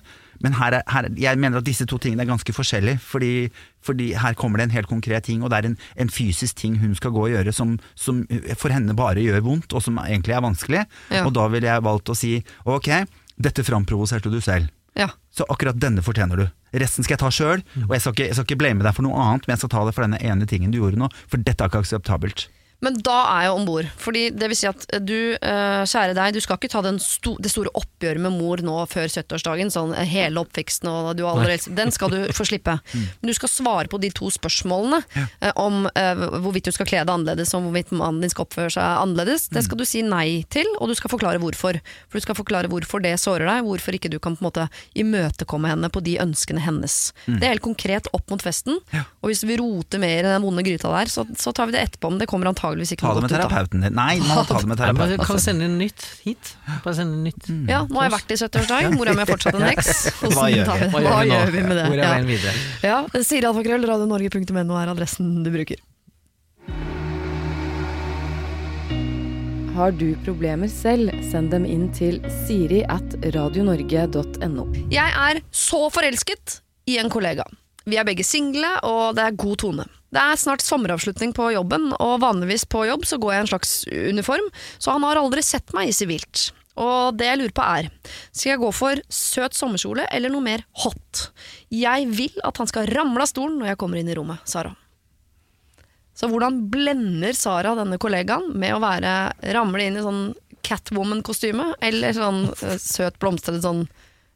Men her er, her, jeg mener at disse to tingene er ganske forskjellige, fordi, fordi her kommer det en helt konkret ting, og det er en, en fysisk ting hun skal gå og gjøre som, som for henne bare gjør vondt, og som egentlig er vanskelig. Ja. Og da ville jeg valgt å si ok, dette framprovoserte du selv. Ja. Så akkurat denne fortjener du. Resten skal jeg ta sjøl, og jeg skal, ikke, jeg skal ikke blame deg for noe annet, men jeg skal ta det for denne ene tingen du gjorde nå, for dette er ikke akseptabelt. Men da er jeg om bord. Det vil si at du, eh, kjære deg, du skal ikke ta den sto det store oppgjøret med mor nå før 70-årsdagen, sånn eh, hele oppveksten og du elsker. Den skal du få slippe. Men du skal svare på de to spørsmålene eh, om uh, hvorvidt du skal kle deg annerledes, om hvorvidt mannen din skal oppføre seg annerledes. Det skal du si nei til, og du skal forklare hvorfor. For du skal forklare hvorfor det sårer deg, hvorfor ikke du kan på en måte imøtekomme henne på de ønskene hennes. Det er helt konkret opp mot festen. Og hvis vi roter mer i den vonde gryta der, så, så tar vi det etterpå. Men det kommer antageligvis ikke Ta noe det med godt ut av. terapeuten din. Nei, man må ta det med terapeuten. kan sende inn nytt hit. Bare sende inn nytt. Ja, nå har jeg vært i 70-årsdag, mora mi er fortsatt en heks. Hva gjør vi? Hva, gjør vi med det? Hvor er Ja. veien videre? Ja, Siri Alfakrøll, radionorge.no er adressen du bruker. Har du problemer selv, send dem inn til siri at radionorge.no. Jeg er så forelsket i en kollega. Vi er begge single, og det er god tone. Det er snart sommeravslutning på jobben, og vanligvis på jobb så går jeg i en slags uniform, så han har aldri sett meg i sivilt. Og det jeg lurer på er, skal jeg gå for søt sommerkjole eller noe mer hot? Jeg vil at han skal ramle av stolen når jeg kommer inn i rommet, Sara. Så hvordan blender Sara denne kollegaen med å være, ramle inn i sånn Catwoman-kostyme, eller sånn eh, søt blomstret sånn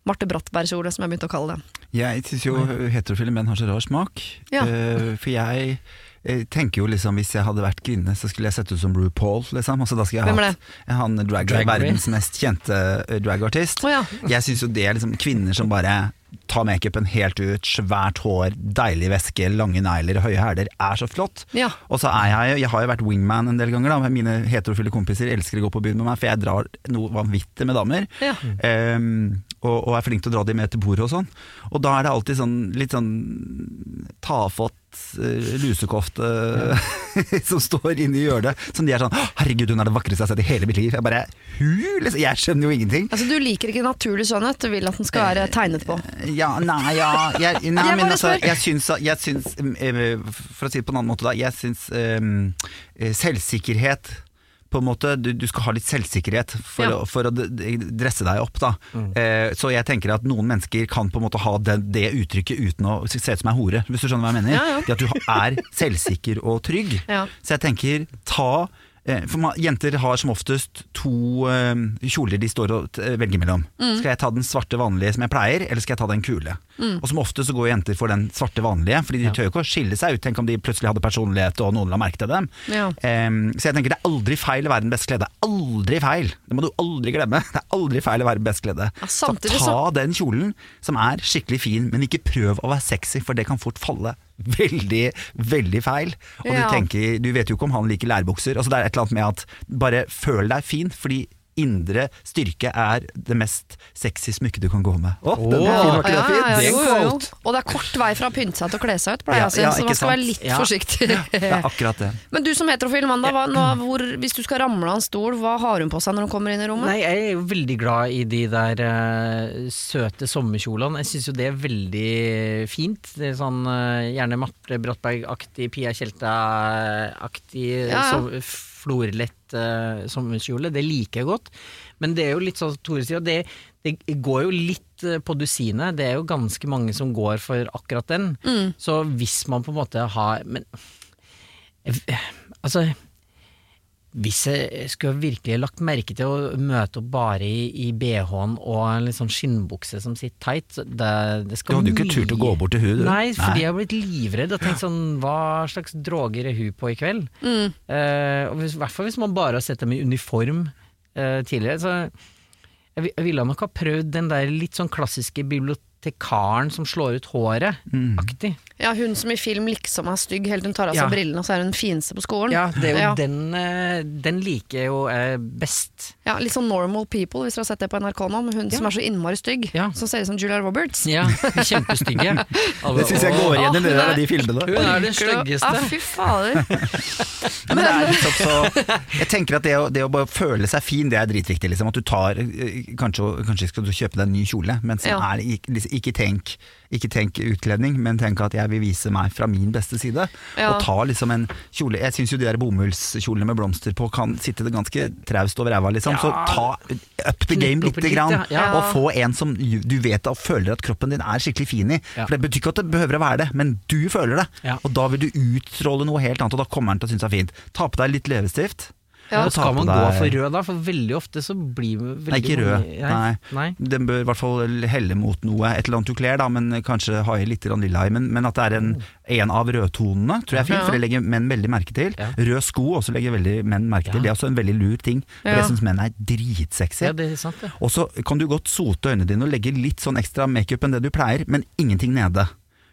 Marte Brattberg-kjole, som jeg begynte å kalle det. Jeg syns jo heterofile menn har så rar smak. Ja. uh, for jeg eh, tenker jo liksom Hvis jeg hadde vært kvinne, så skulle jeg sett ut som RuPaul. Liksom. Altså, da skulle jeg Hvem hatt han drag, Drag verdens mest kjente eh, dragartist. Oh, ja. Jeg syns jo det er liksom kvinner som bare tar makeupen helt ut, svært hår, deilig væske, lange negler høye hæler, er så flott. Ja. Og så er jeg Jeg har jo vært wingman en del ganger. da Mine heterofile kompiser elsker å gå på byen med meg, for jeg drar noe vanvittig med damer. Ja. Ehm, og, og er flink til å dra de med til bordet og sånn. Og da er det alltid sånn litt sånn tafatt eh, lusekofte som står inne i hjørnet. Som de er sånn 'Herregud, hun er det vakreste jeg har sett i hele mitt liv'. Jeg bare Hu? Liksom, jeg skjønner jo ingenting. Altså, du liker ikke naturlig skjønnhet, du vil at den skal være tegnet på. Ja, nei, ja jeg, Nei, Jeg men bare altså, jeg syns, jeg syns eh, For å si det på en annen måte, da. Jeg syns eh, selvsikkerhet på en måte, du, du skal ha litt selvsikkerhet for, Ja. å, for å dresse deg opp. da eh, Så jeg tenker at noen mennesker kan på en måte ha det, det uttrykket uten å se ut som ei hore, hvis du skjønner hva jeg mener. Ja, ja. Det at du er selvsikker og trygg. Ja. Så jeg tenker, ta eh, for man, Jenter har som oftest to eh, kjoler de står og velger mellom. Mm. Skal jeg ta den svarte vanlige som jeg pleier, eller skal jeg ta den kule? Og som ofte så går jenter for den svarte vanlige, Fordi de tør jo ikke å skille seg ut. Tenk om de plutselig hadde personlighet og noen la merke til dem. Ja. Um, så jeg tenker det er aldri feil å være den best kledde. Aldri feil! Det må du aldri glemme. Det er aldri feil å være best kledde. Ja, så ta den kjolen som er skikkelig fin, men ikke prøv å være sexy, for det kan fort falle veldig, veldig feil. Og Ja. du tenker, du vet jo ikke om han liker lærbukser. Altså det er et eller annet med at bare føl deg fin, fordi indre styrke er det mest sexy smykket du kan gå med. Å, den er fin, var ikke det ja, fint? ja, ja, er jo, jo, jo. Og det er kort vei fra å pynte seg til å kle seg ut, pleier jeg å si. så man skal være litt Ja. forsiktig. Det er akkurat det. Men du som heterofil mann, da, hva, nå, hvor, hvis du skal ramle av en stol, hva har hun på seg når hun kommer inn i rommet? Nei, jeg er jo veldig glad i de der uh, søte sommerkjolene. Jeg syns jo det er veldig fint. Det er sånn uh, gjerne Marte Brattberg-aktig, Pia Tjelta-aktig, Ja, ja. så florlett uh, sommerkjole. Det liker jeg godt. Men det er jo litt sånn Tore sier, det, det går jo litt eh, på dusinet. Det er jo ganske mange som går for akkurat den. Mm. Så hvis man på en måte har Men eh, altså hvis jeg skulle virkelig lagt merke til å møte opp bare i, i BH-en og en litt sånn skinnbukse som sitter tight det, det, skal Du hadde jo ikke turt å gå bort til hun, du. Nei, fordi jeg har blitt livredd og tenkt sånn Hva slags droger er hun på i kveld? Mm. Eh, hvis, I hvert fall hvis man bare har sett dem i uniform eh, tidligere. Så jeg, jeg ville nok ha prøvd den der litt sånn klassiske bibliotekaren som slår ut håret-aktig. Ja, hun som i film liksom er stygg helt hun tar av seg Ja. brillene, og så er hun den fineste på skolen. Ja, det er jo ja. den, eh, den liker jeg jo eh, best. Ja, litt sånn Normal People, hvis dere har sett det på NRK nå, med hun Ja. som er så innmari stygg, Ja. som ser ut som Julia Roberts. Ja, kjempestygge. Det syns jeg går igjen i en der av de filmene. Hun er den styggeste. Ah, fy fader. Men det er litt også, jeg tenker at det å, det å bare føle seg fin, det er dritviktig. Liksom. At du tar eh, Kanskje, kanskje skal du kjøpe deg en ny kjole, men så Ja. er, ikke, liksom, ikke, tenk, ikke tenk utkledning, men tenk at jeg vil vise meg fra min beste side. Ja. Og ta liksom en kjole Jeg syns jo de der bomullskjolene med blomster på kan sitte det ganske traust over ræva, liksom. Så Ja. ta up the game lite grann, og få en som du vet og føler at kroppen din er skikkelig fin i. For det betyr ikke at det behøver å være det, men du føler det. Og da vil du utstråle noe helt annet, og da kommer han til å synes det er fint. Ta på deg litt leppestift. Ja. Og skal man gå for rød, da, for veldig ofte så blir veldig Nei, ikke rød. Nei. Nei. Den bør i hvert fall helle mot noe, et eller annet du kler, da, men kanskje ha i litt lilla i. Men, men at det er en, en av rødtonene, tror jeg er fint, for det legger menn veldig merke til. Ja. Rød sko også legger veldig menn merke til. Det er også en veldig lur ting, for jeg syns menn er dritsexy. Ja, det er sant, det. Og så kan du godt sote øynene dine og legge litt sånn ekstra makeup enn det du pleier, men ingenting nede.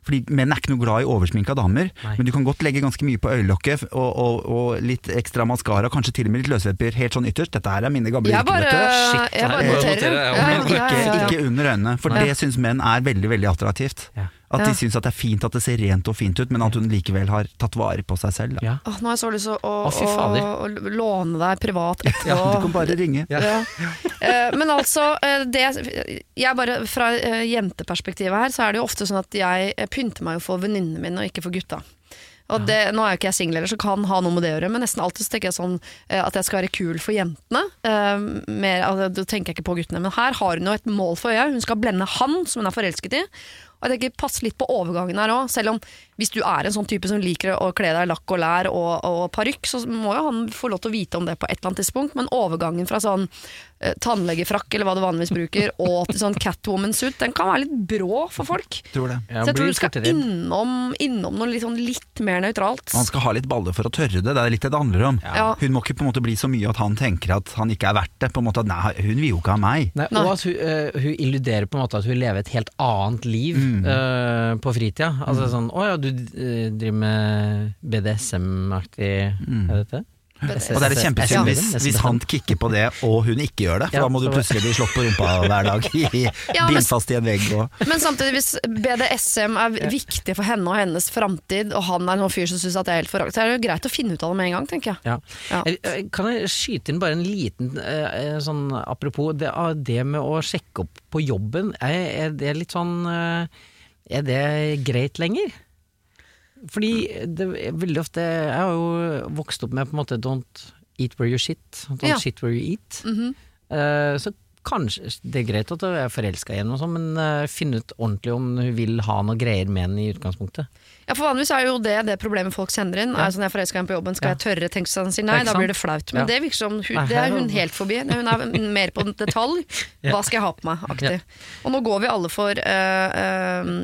Fordi Menn er ikke noe glad i oversminka damer, Nei. men du kan godt legge ganske mye på øyelokket og, og, og litt ekstra maskara, kanskje til og med litt løsvepper helt sånn ytterst. Dette her er mine gamle Jeg yrker, bare. Shit, jeg bare er- noterer. Men ikke, ikke under øynene, for Nei. det syns menn er veldig veldig attraktivt. Ja. At Ja. de syns det er fint at det ser rent og fint ut, men at hun likevel har tatt vare på seg selv. Da. Ja. Åh, nå har jeg så lyst til å, å, Å, låne deg privat etterpå. Ja, du kan bare ringe. Ja. Eh, Men altså, eh, det, jeg bare, fra eh, jenteperspektivet her, så er det jo ofte sånn at jeg pynter meg jo for venninnene mine og ikke for gutta. Og det, nå er jo ikke jeg singel heller, så kan ha noe med det å gjøre, men nesten alltid så tenker jeg sånn at jeg skal være kul for jentene. Uh, mer, altså, da tenker jeg ikke på guttene, men her har hun jo et mål for øya. Hun skal blende han som hun er forelsket i. Og jeg tenker Pass litt på overgangen her òg, selv om hvis du er en sånn type som liker å kle deg i lakk og lær og, og parykk, så må jo han få lov til å vite om det på et eller annet tidspunkt, men overgangen fra sånn tannlegefrakk eller hva du vanligvis bruker, og til sånn Catwoman-suit, den kan være litt brå for folk. Tror det. Så jeg tror du skal innom, innom noe litt, sånn litt mer nøytralt. Han skal ha litt baller for å tørre det, det er litt det det handler om. Ja. Hun må ikke på en måte bli så mye at han tenker at han ikke er verdt det. På en måte at nei, Hun vil jo ikke ha meg. Nei, og at hun, uh, hun illuderer på en måte at hun lever et helt annet liv Mm. uh, på fritida. Altså sånn Å ja, du uh, driver med BDSM-aktig Er det dette? Og det er kjempesynd hvis, hvis han kicker på det og hun ikke gjør det, for Ja, da må du plutselig bli slått på rumpa hver dag, i, Ja, men- fast i en vegg og Men samtidig, hvis BDSM er viktig for henne og hennes framtid, og han er en sånn fyr som syns at det er helt forakt, så er det jo greit å finne ut av det med en gang, tenker jeg. Ja. Ja. Kan jeg skyte inn bare en liten eh, eh, sånn apropos det, ah, det med å sjekke opp på jobben, er, er det litt sånn eh, Er det greit lenger? Fordi det er veldig ofte Jeg har jo vokst opp med på en måte don't eat where you shit, don't Ja. shit where you eat. Mm -hmm. uh, så kanskje det er greit at jeg er forelska i henne, sånn, men uh, finne ut ordentlig om hun vil ha noe greier med henne i utgangspunktet. Ja, for Vanligvis er jo det det problemet folk sender inn. Ja. Er sånn, jeg forelska henne på jobben, skal Ja. jeg tørre? Tenk han sier nei, da blir det flaut. Men Ja. det virker som hun, det er hun helt forbi. Hun er mer på detalj. Hva skal jeg ha på meg? Aktig. Og nå går vi alle for uh, uh,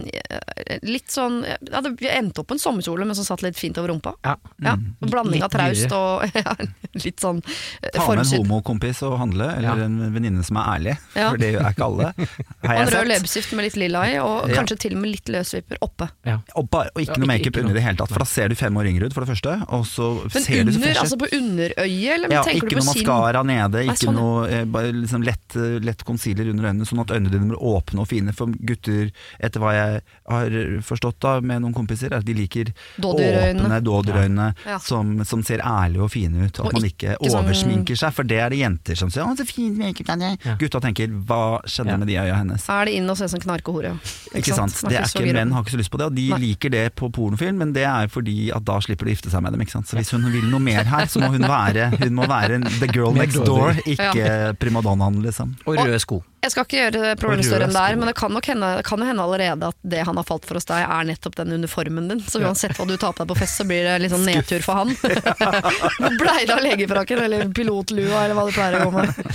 litt sånn ja, det, Vi endte opp på en sommerkjole, men som satt litt fint over rumpa. Ja. Ja, en Blanding av traust og ja, litt sånn eh, Ta med en homokompis og handle, eller Ja. en venninne som er ærlig, Ja. for det er ikke alle. Og en rød leppestift med litt lilla i, og Ja. kanskje til og med litt løsvipper oppe. Ja. Og, bare, og ikke Ja, noe ikke- makeup under i det hele tatt, for da ser du fem år yngre ut, for det første. Og så Men ser du så under, fresh ut. altså på underøyet, eller Ja, tenker ikke du på noe maskara nede, Nei, ikke sånn, noe eh, bare liksom lett, eh, lett concealer under øynene, sånn at øynene dine blir åpne og fine. For gutter, etter hva jeg har forstått da med noen kompiser, er at de liker åpne dådyrøyne Ja. som, som ser ærlige og fine ut. At Og man ikke ikke sånn- oversminker seg, for det er det jenter som sier 'Å, så fint makeup. Ja. Gutta tenker 'hva skjedde Ja. med de øya hennes'? Er det inn og se som knarkehore? Ikke sant? Man Det er ikke. Menn har ikke så lyst på det, og de Nei. liker det på pornofilm, men det er fordi at da slipper du å gifte seg med dem. Ikke sant? Så hvis hun vil noe mer her, så må hun være, hun må være the girl next door, ikke primadonnaen, liksom. Og røde sko. Jeg skal ikke gjøre problemet større enn det er, men det kan nok hende, kan jo hende allerede at det han har falt for hos deg, er nettopp den uniformen din. Så uansett hva du tar på deg på fest, så blir det litt sånn nedtur for han. Hvor blei det av legefrakken eller pilotlua, eller hva du pleier å gå med?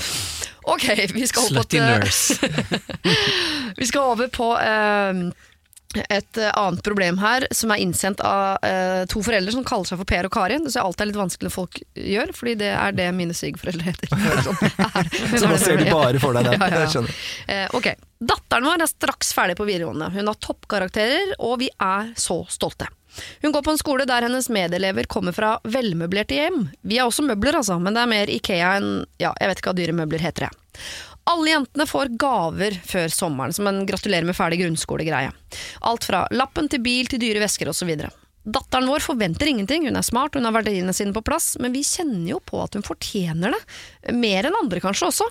Ok, vi skal, over på Slutty nurse. vi skal over på eh, et eh, annet problem her, som er innsendt av eh, to foreldre som kaller seg for Per og Karin. Det er alltid litt vanskelig når folk gjør, fordi det er det mine svigerforeldre heter. Er- Så da ser du bare for deg den. Ja, ja, ja. Jeg. Eh, ok, Datteren vår er straks ferdig på videregående. Hun har toppkarakterer, og vi er så stolte. Hun går på en skole der hennes medelever kommer fra velmøblerte hjem. Vi har også møbler, altså, men det er mer Ikea enn ja, jeg vet ikke hva dyre møbler heter. Jeg. Alle jentene får gaver før sommeren, som en gratulerer med ferdig grunnskole-greie. Alt fra lappen til bil til dyre vesker osv. Datteren vår forventer ingenting, hun er smart, hun har verdiene sine på plass, men vi kjenner jo på at hun fortjener det. Mer enn andre kanskje også.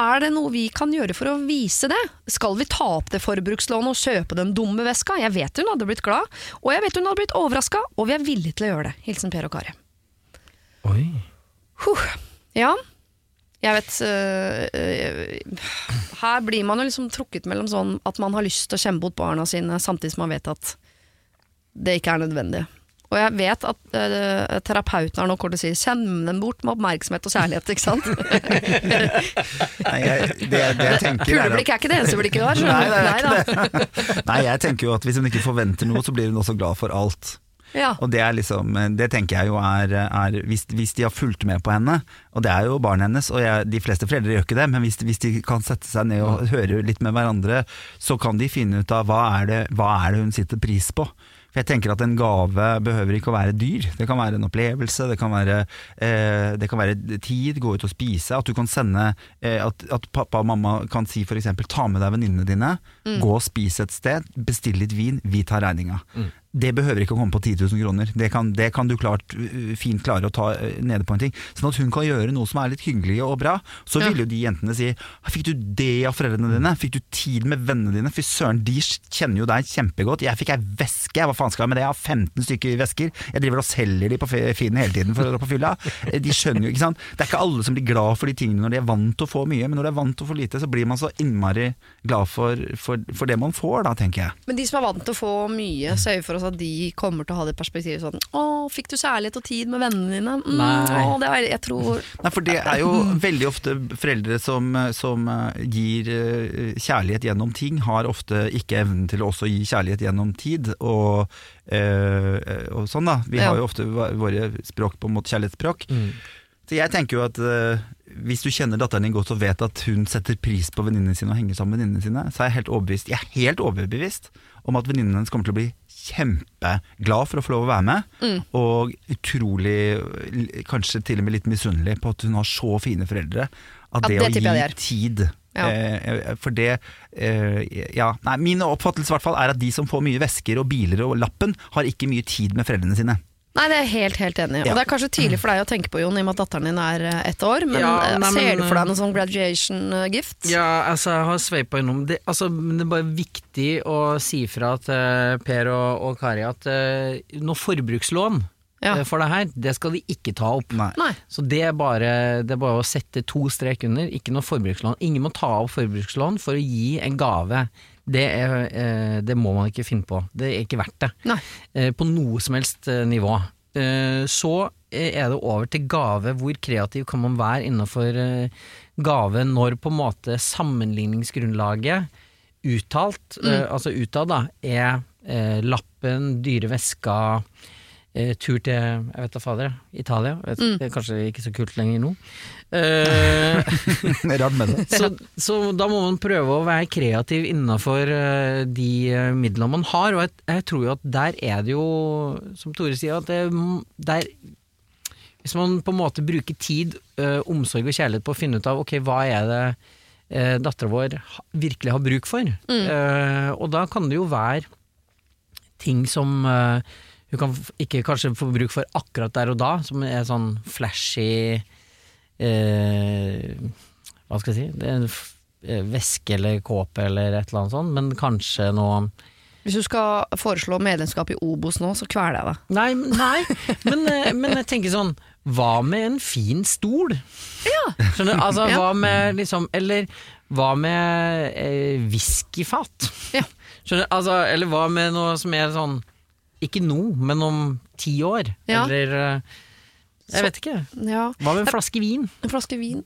Er det noe vi kan gjøre for å vise det? Skal vi ta opp det forbrukslånet og kjøpe den dumme veska? Jeg vet hun hadde blitt glad, og jeg vet hun hadde blitt overraska, og vi er villige til å gjøre det. Hilsen Per og Kari. Oi. Huh. Ja, jeg vet øh, øh, Her blir man jo liksom trukket mellom sånn at man har lyst til å kjempe bort barna sine, samtidig som man vet at det ikke er nødvendig. Og jeg vet at øh, terapeuten har nok kort å si 'kjenn dem bort med oppmerksomhet og kjærlighet', ikke sant? Nei, jeg, det, det jeg tenker er at er ikke det eneste blikket du har. Nei, er Nei. Nei, jeg tenker jo at hvis hun ikke forventer noe, så blir hun også glad for alt. Ja. Og det er liksom, det tenker jeg jo er, er hvis, hvis de har fulgt med på henne, og det er jo barnet hennes, og jeg, de fleste foreldre gjør ikke det, men hvis, hvis de kan sette seg ned og høre litt med hverandre, så kan de finne ut av hva er det, hva er det hun sitter pris på. For jeg tenker at En gave behøver ikke å være dyr. Det kan være en opplevelse, det kan være, eh, det kan være tid, gå ut og spise. At du kan sende eh, at, at pappa og mamma kan si f.eks.: ta med deg venninnene dine, gå og spis et sted, bestill litt vin, vi tar regninga. Det behøver ikke å komme på 10 000 kroner. Det kan, det kan du klart, fint klare å ta nede på en ting. Sånn at hun kan gjøre noe som er litt hyggelig og bra. Så Ja. vil jo de jentene si Fikk du det av foreldrene dine? Fikk du tid med vennene dine? Fy søren, de kjenner jo deg kjempegodt. Jeg fikk ei veske, hva faen skal jeg med det? Jeg har 15 stykker vesker. Jeg driver og selger de på Finn hele tiden for å dra på fylla. Eh, De skjønner jo, ikke sant. Det er ikke alle som blir glad for de tingene når de er vant til å få mye, men når de er vant til å få lite, så blir man så innmari glad for, for, for det man får, da, tenker jeg. Men de som er vant til å få mye, sørger for oss at de kommer til å ha det perspektivet sånn Å, fikk du kjærlighet og tid med vennene dine? Mm, Nei. Å, det er, jeg tror Nei, for det er jo veldig ofte foreldre som, som eh, gir eh, kjærlighet gjennom ting, har ofte ikke evnen til å også gi kjærlighet gjennom tid, og, Uh, og sånn da. Vi Ja. har jo ofte våre språk på en måte kjærlighetsspråk. Så jeg tenker jo at uh, hvis du kjenner datteren din godt og vet at hun setter pris på venninnene sine og henger sammen med venninnene sine, så er jeg helt overbevist, jeg er helt overbevist om at venninnen hennes kommer til å bli kjempeglad for å få lov å være med, og utrolig, kanskje til og med litt misunnelig på at hun har så fine foreldre. At Ja, det, det å gi tid Ja. eh, For det eh, Ja, nei, min oppfattelse i hvert fall er at de som får mye vesker og biler og lappen, har ikke mye tid med foreldrene sine. Nei, det er jeg helt, helt enig i. Ja. Og det er kanskje tidlig for deg å tenke på, Jon, i og med at datteren din er eh, ett år. Men Ja, eh, nei, ser du for deg eh, noen sånn graduation eh, gift? Ja, altså jeg har sveipa innom det. Altså, men det er bare viktig å si fra til Per og, og Kari at uh, noe forbrukslån Ja. eh, for det her, det skal de ikke ta opp. Nei. Nei. Så det er, bare, det er bare å sette to strek under, ikke noe forbrukslån. Ingen må ta opp forbrukslån for å gi en gave. Det, er, eh, det må man ikke finne på. Det er ikke verdt det. Nei. Eh, på noe som helst eh, nivå. Så er det over til gave. Hvor kreativ kan man være innenfor gave når på en måte sammenligningsgrunnlaget uttalt, mm. altså utad, da, er lappen, dyre vesker, tur til jeg vet da fader, Italia. Vet, Det er kanskje ikke så kult lenger nå. Eh, Rart med det. så, så da må man prøve å være kreativ innenfor eh, de eh, midlene man har, og jeg, jeg tror jo at der er det jo, som Tore sier, at det, der Hvis man på en måte bruker tid, ø, omsorg og kjærlighet på å finne ut av ok, hva er det uh, dattera vår virkelig har bruk for, Eh, og da kan det jo være ting som eh, hun kan ikke kanskje få bruk for akkurat der og da, som er sånn flashy Hva skal jeg si det er en eh, Væske eller kåpe eller et eller annet sånt, men kanskje noe Hvis du skal foreslå medlemskap i Obos nå, så kveler jeg deg. Nei, nei men, eh, men jeg tenker sånn Hva med en fin stol? Skjønner du? Altså, Ja. hva med liksom Eller hva med eh, whiskyfat? Ja. Skjønner du? Altså, eller hva med noe som er sånn Ikke nå, men om ti år? Ja. Eller Jeg vet ikke. Ja. Hva med en flaske vin? En flaske vin.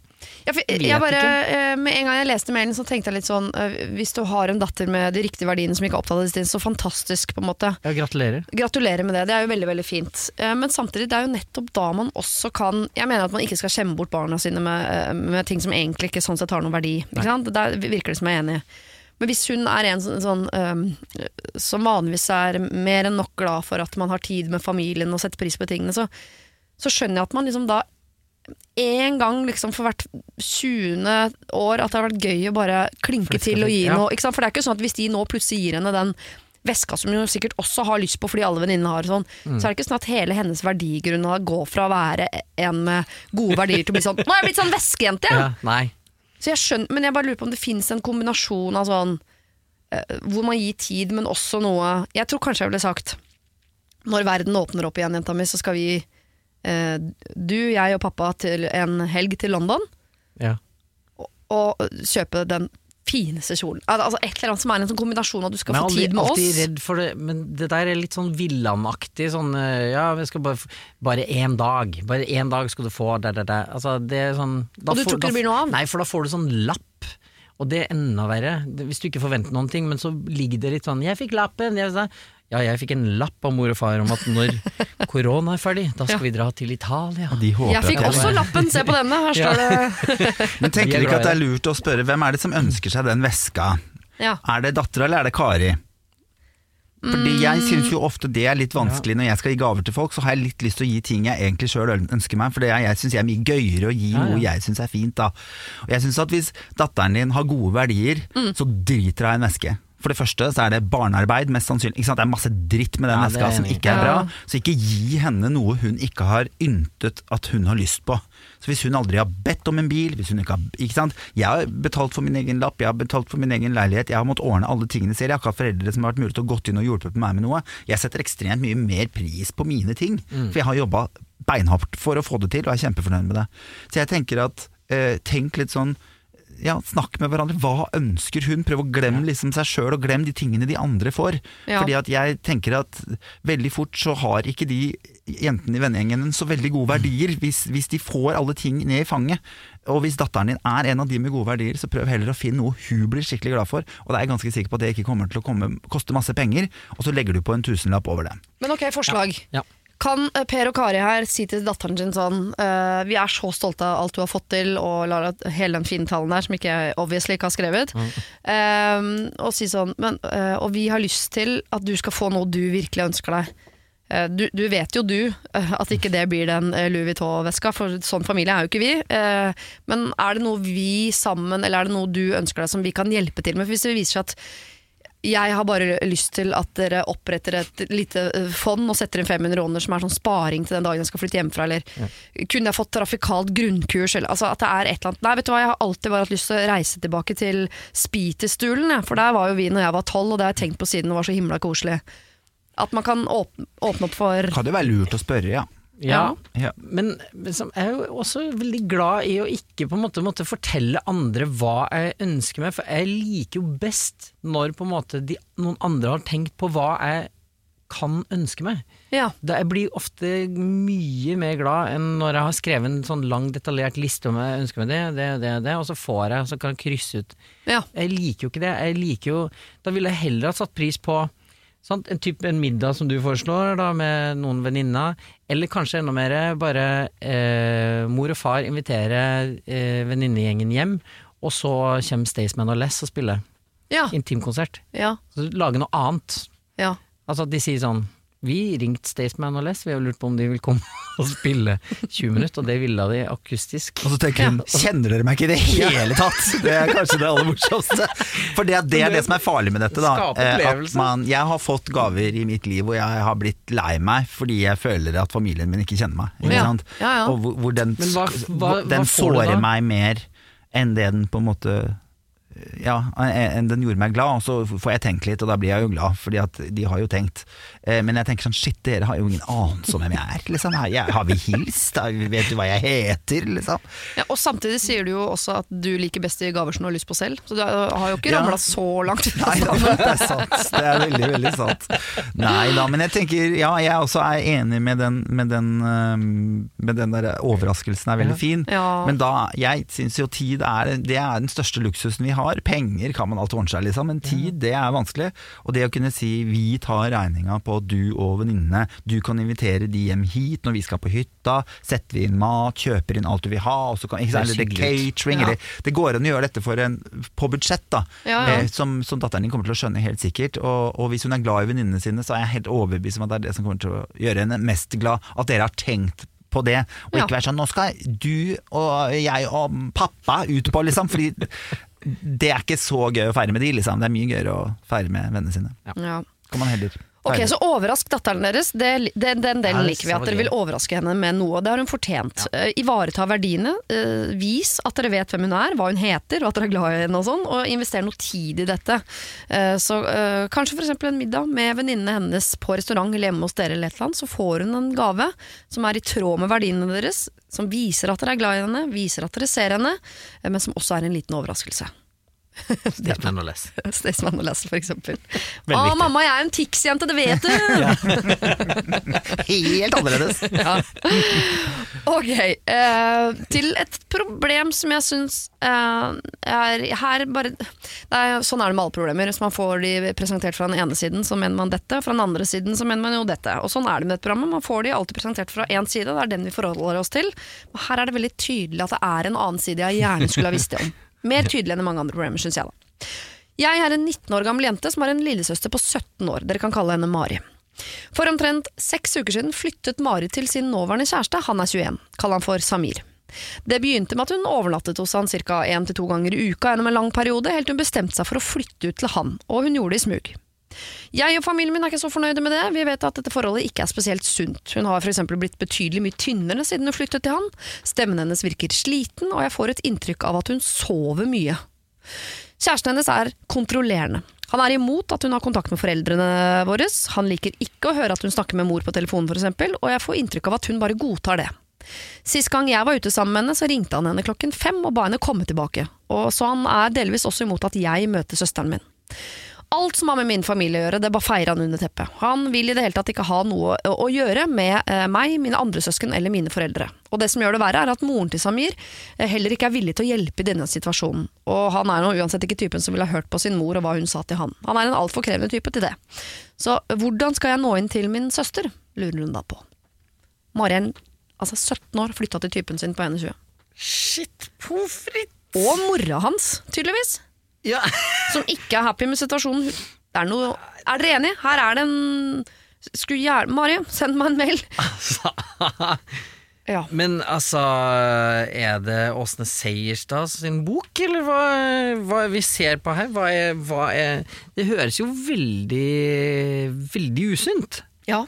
Ja, for, jeg bare, eh, med en gang jeg leste mailen, så tenkte jeg litt sånn eh, Hvis du har en datter med de riktige verdiene som ikke er opptatt av disse tingene, så fantastisk, på en måte. Ja, gratulerer. Gratulerer med det, det er jo veldig veldig fint. Eh, Men samtidig, det er jo nettopp da man også kan Jeg mener at man ikke skal skjemme bort barna sine med, med ting som egentlig ikke sånn sett har noen verdi. Ikke sant? Der virker det som jeg er enig. Men hvis hun er en sånn, sånn um, som vanligvis er mer enn nok glad for at man har tid med familien og setter pris på tingene, så, så skjønner jeg at man liksom da en gang liksom for hvert 20. år at det har vært gøy å bare klinke til og gi ja. noe. For det er ikke sånn at hvis de nå plutselig gir henne den veska som hun sikkert også har lyst på fordi alle venninnene har, sånn, Mm. så er det ikke sånn at hele hennes verdigrunnlag går fra å være en med gode verdier til å bli sånn Nå er jeg blitt sånn veskejente, Ja. Ja. Så jeg skjønner, men jeg bare lurer på om det finnes en kombinasjon av sånn uh, Hvor man gir tid, men også noe Jeg tror kanskje jeg ville sagt Når verden åpner opp igjen, jenta mi, så skal vi Du, jeg og pappa til en helg til London Ja. og, og kjøpe den fineste kjolen. Altså Et eller annet som er en sånn kombinasjon av at du skal få tid med alltid oss. redd for det, men det der er litt sånn villanaktig. Sånn eh, ja, vi skal bare Bare én dag. Bare én dag skal du få der, der, der. Altså, det er sånn da Og du får- tror ikke da det blir noe av? Nei, for da får du sånn lapp. Og det er enda verre. Hvis du ikke forventer noen ting, men så ligger det litt sånn 'Jeg fikk lappen'. Jeg, ja, jeg fikk en lapp av mor og far om at når korona er ferdig, da skal Ja. vi dra til Italia. De håper Jeg fikk også lappen, se på denne! Her står det Men tenker er dere ikke at det er lurt å spørre hvem er det som ønsker seg den veska? Ja. Er det dattera eller er det Kari? Fordi Jeg syns jo ofte det er litt vanskelig når jeg skal gi gaver til folk. Så har jeg litt lyst til å gi ting jeg egentlig sjøl ønsker meg. For det er, jeg syns jeg er mye gøyere å gi Ja, ja. noe jeg syns er fint. da Og jeg synes at Hvis datteren din har gode verdier, så driter hun i en veske. For det første så er det barnearbeid, mest sannsynlig. Det er masse dritt med den Ja, veska som ikke er bra. Ja. Så ikke gi henne noe hun ikke har yntet at hun har lyst på. Så hvis hun aldri har bedt om en bil, hvis hun ikke har ikke sant? Jeg har betalt for min egen lapp, jeg har betalt for min egen leilighet, jeg har måttet ordne alle tingene selv. Jeg har ikke hatt foreldre som har vært mulig til å gått inn og hjulpet meg med noe. Jeg setter ekstremt mye mer pris på mine ting, Mm. for jeg har jobba beinhardt for å få det til, og er kjempefornøyd med det. Så jeg tenker at eh, tenk litt sånn ja, Snakk med hverandre. Hva ønsker hun? Prøv å glemme liksom seg sjøl, og glem de tingene de andre får. Ja. Fordi at jeg tenker at veldig fort så har ikke de jentene i vennegjengen så veldig gode verdier hvis, hvis de får alle ting ned i fanget. Og hvis datteren din er en av de med gode verdier, så prøv heller å finne noe hun blir skikkelig glad for. Og da er jeg ganske sikker på at det ikke kommer til å komme, koste masse penger, og så legger du på en tusenlapp over det. Men ok, forslag. Ja. Kan eh, Per og Kari her si til datteren sin sånn uh, Vi er så stolte av alt du har fått til, og Lara, hele den fine talen der, som ikke jeg obviously ikke har skrevet. Eh, og si sånn men, uh, Og vi har lyst til at du skal få noe du virkelig ønsker deg. Du, du vet jo du at ikke det blir den Louis Vuitton-veska, for sånn familie er jo ikke vi. Men er det noe vi sammen, eller er det noe du ønsker deg som vi kan hjelpe til med? For hvis det viser seg at jeg har bare lyst til at dere oppretter et lite eh, fond og setter inn 500 kroner som er sånn sparing til den dagen jeg skal flytte hjemmefra, eller kunne jeg fått trafikalt grunnkurs, eller altså at det er et eller annet Nei, vet du hva, jeg har alltid bare hatt lyst til å reise tilbake til Spiterstulen, jeg, for der var jo vi når jeg var tolv, og det har jeg tenkt på siden det var så himla koselig. At man kan åpne, åpne opp for Kan det være lurt å spørre, ja. Ja, Ja. men, men jeg er jo også veldig glad i å ikke på en måte måtte fortelle andre hva jeg ønsker meg, for jeg liker jo best når på en måte de, noen andre har tenkt på hva jeg kan ønske meg. Ja. Da jeg blir ofte mye mer glad enn når jeg har skrevet en sånn lang, detaljert liste om jeg ønsker meg det, det, det, det, og så får jeg, så kan jeg krysse ut. ja. Jeg liker jo ikke det. Jeg liker jo Da ville jeg heller ha satt pris på sant? en type en middag som du foreslår, da, med noen venninner. Eller kanskje enda mer bare eh, mor og far inviterer eh, venninnegjengen hjem, og så kommer Staysman og Less og spiller Ja. intimkonsert. Ja. Så lage noe annet. ja. Altså at de sier sånn Vi ringte Staysman og Les, vi har lurt på om de vil komme og spille 20 minutter, og det ville de akustisk. Og så tenker hun Kjenner dere meg ikke i det hele tatt? Det er kanskje det aller morsomste. For det, det er det som er farlig med dette. da Eh, man, Jeg har fått gaver i mitt liv, og jeg har blitt lei meg fordi jeg føler at familien min ikke kjenner meg. Ikke Ja. sant? Ja, ja. Og hvor, hvor den, hva- hva- den sårer meg mer enn det den på en måte ja, den gjorde meg glad, og så får jeg tenkt litt, og da blir jeg jo glad, fordi at de har jo tenkt. Eh, Men jeg tenker sånn, shit, dere har jo ingen anelse om hvem jeg er, liksom. Jeg, har vi hilst? Vet du hva jeg heter, liksom? Ja, og samtidig sier du jo også at du liker best de gaver som du har lyst på selv. Så du har jo ikke Ja. så langt ut Nei, det er sant. Det er veldig, veldig sant. Nei da, men jeg tenker Ja, jeg også er enig med den, med den, med den der overraskelsen er veldig fin. Ja. Men da, jeg syns jo tid er Det er den største luksusen vi har. Penger kan man alt ordne seg, liksom, men tid det er vanskelig. Og det å kunne si vi tar regninga på du og venninnene, du kan invitere de hjem hit når vi skal på hytta, setter vi inn mat, kjøper inn alt du vil ha, og så kan, ikke sant, Det eller er det er catering, Ja. eller Det går an å gjøre dette for en, på budsjett, da. Ja, ja. Eh, som, som datteren din kommer til å skjønne helt sikkert. Og, og hvis hun er glad i venninnene sine, så er jeg helt overbevist om at det er det som kommer til å gjøre henne mest glad. At dere har tenkt på det, og Ja. ikke være sånn 'nå skal du og jeg og pappa ut på', liksom. Fordi det er ikke så gøy å feire med de, liksom. Det er mye gøyere å feire med vennene sine. Ja. Kan man heller Ok. Så overrask datteren deres. Det, det, den delen liker vi. At dere vil overraske henne med noe. Det har hun fortjent. Eh, ivareta verdiene. Uh, vis at dere vet hvem hun er, hva hun heter, og at dere er glad i henne. Og sånn, og invester noe tid i dette. Uh, så Kanskje f.eks. en middag med venninnene hennes på restaurant eller hjemme hos dere, eller et eller annet, så får hun en gave som er i tråd med verdiene deres. Som viser at dere er glad i henne, viser at dere ser henne, men som også er en liten overraskelse. Staysman og Les. Staysman og Lasse, for eksempel. Å, mamma, jeg er en Tix-jente, det vet du! Helt annerledes! Ja. Ok, eh, til et problem som jeg syns eh, er her bare det er, Sånn er det med alle problemer. Hvis man får de presentert fra den ene siden, så mener man dette. Fra den andre siden så mener man jo dette. Og sånn er det med dette programmet. Man får de alltid presentert fra én side, det er den vi forholder oss til. Men her er det veldig tydelig at det er en annen side jeg gjerne skulle ha visst det om. Mer tydelig enn i mange andre programmer, syns jeg da. Jeg er en 19 år gammel jente som har en lillesøster på 17 år. Dere kan kalle henne Mari. For omtrent seks uker siden flyttet Mari til sin nåværende kjæreste, han er 21. Kall han for Samir. Det begynte med at hun overnattet hos han ca. én til to ganger i uka gjennom en lang periode, helt hun bestemte seg for å flytte ut til han, og hun gjorde det i smug. Jeg og familien min er ikke så fornøyde med det, vi vet at dette forholdet ikke er spesielt sunt. Hun har eksempel blitt betydelig mye tynnere siden hun flyttet til han, stemmen hennes virker sliten, og jeg får et inntrykk av at hun sover mye. Kjæresten hennes er kontrollerende. Han er imot at hun har kontakt med foreldrene våre, han liker ikke å høre at hun snakker med mor på telefonen eksempel, og jeg får inntrykk av at hun bare godtar det. Sist gang jeg var ute sammen med henne, så ringte han henne klokken fem og ba henne komme tilbake, og så han er delvis også imot at jeg møter søsteren min. Alt som har med min familie å gjøre, det bare feirer han under teppet. Han vil i det hele tatt ikke ha noe å, gjøre med eh, meg, mine andre søsken eller mine foreldre. Og det som gjør det verre, er at moren til Samir eh, heller ikke er villig til å hjelpe i denne situasjonen. Og han er nå uansett ikke typen som ville ha hørt på sin mor og hva hun sa til han. Han er en altfor krevende type til det. Så hvordan skal jeg nå inn til min søster, lurer hun da på. Mari er altså 17 år, flytta til typen sin på 21. Shit, pommes frites! Og mora hans, tydeligvis. Ja. Som ikke er happy med situasjonen. Er, noe, er dere enige? Her er det en Skulle gjerne Mari, send meg en mail. Ja. Men altså, er det Åsne Seierstad sin bok, eller hva, hva vi ser på her? Hva er, hva er Det høres jo veldig, veldig usunt. Ja.